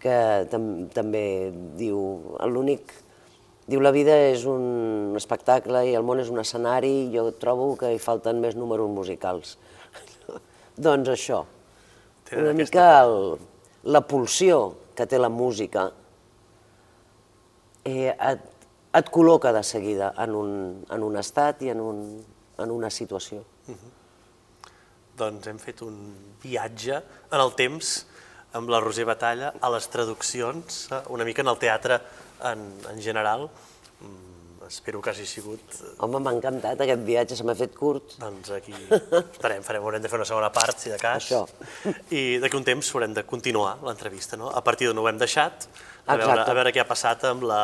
que tam, també diu, l'únic, diu la vida és un espectacle i el món és un escenari i jo trobo que hi falten més números musicals. doncs això, Tenen una mica el, la pulsió que té la música eh, et, et col·loca de seguida en un, en un estat i en, un, en una situació. Doncs hem fet un viatge en el temps amb la Roser Batalla a les traduccions, eh, una mica en el teatre en, en general. Mm, espero que hagi sigut... eh, Home, m'ha encantat aquest viatge, se m'ha fet curt. Doncs aquí estarem, farem, haurem de fer una segona part, si de cas. Això. I d'aquí un temps haurem de continuar l'entrevista, no? A partir d'on ho hem deixat, a veure, Exacte. a veure què ha passat amb la,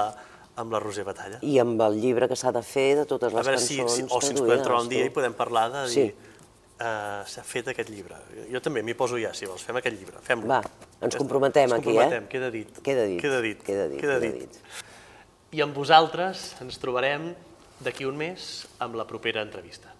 amb la Roser Batalla. I amb el llibre que s'ha de fer de totes A les veure si, cançons si, o si ens podem trobar un dia i podem parlar de dir, Sí. Eh, s'ha fet aquest llibre. Jo també m'hi poso ja, si vols, fem aquest llibre, fem-lo. Va, ens comprometem ens aquí, comprometem, eh? queda dit. Queda dit, Queda dit. queda dit, Queda queda dit. dit. I amb vosaltres ens trobarem d'aquí un mes amb la propera entrevista.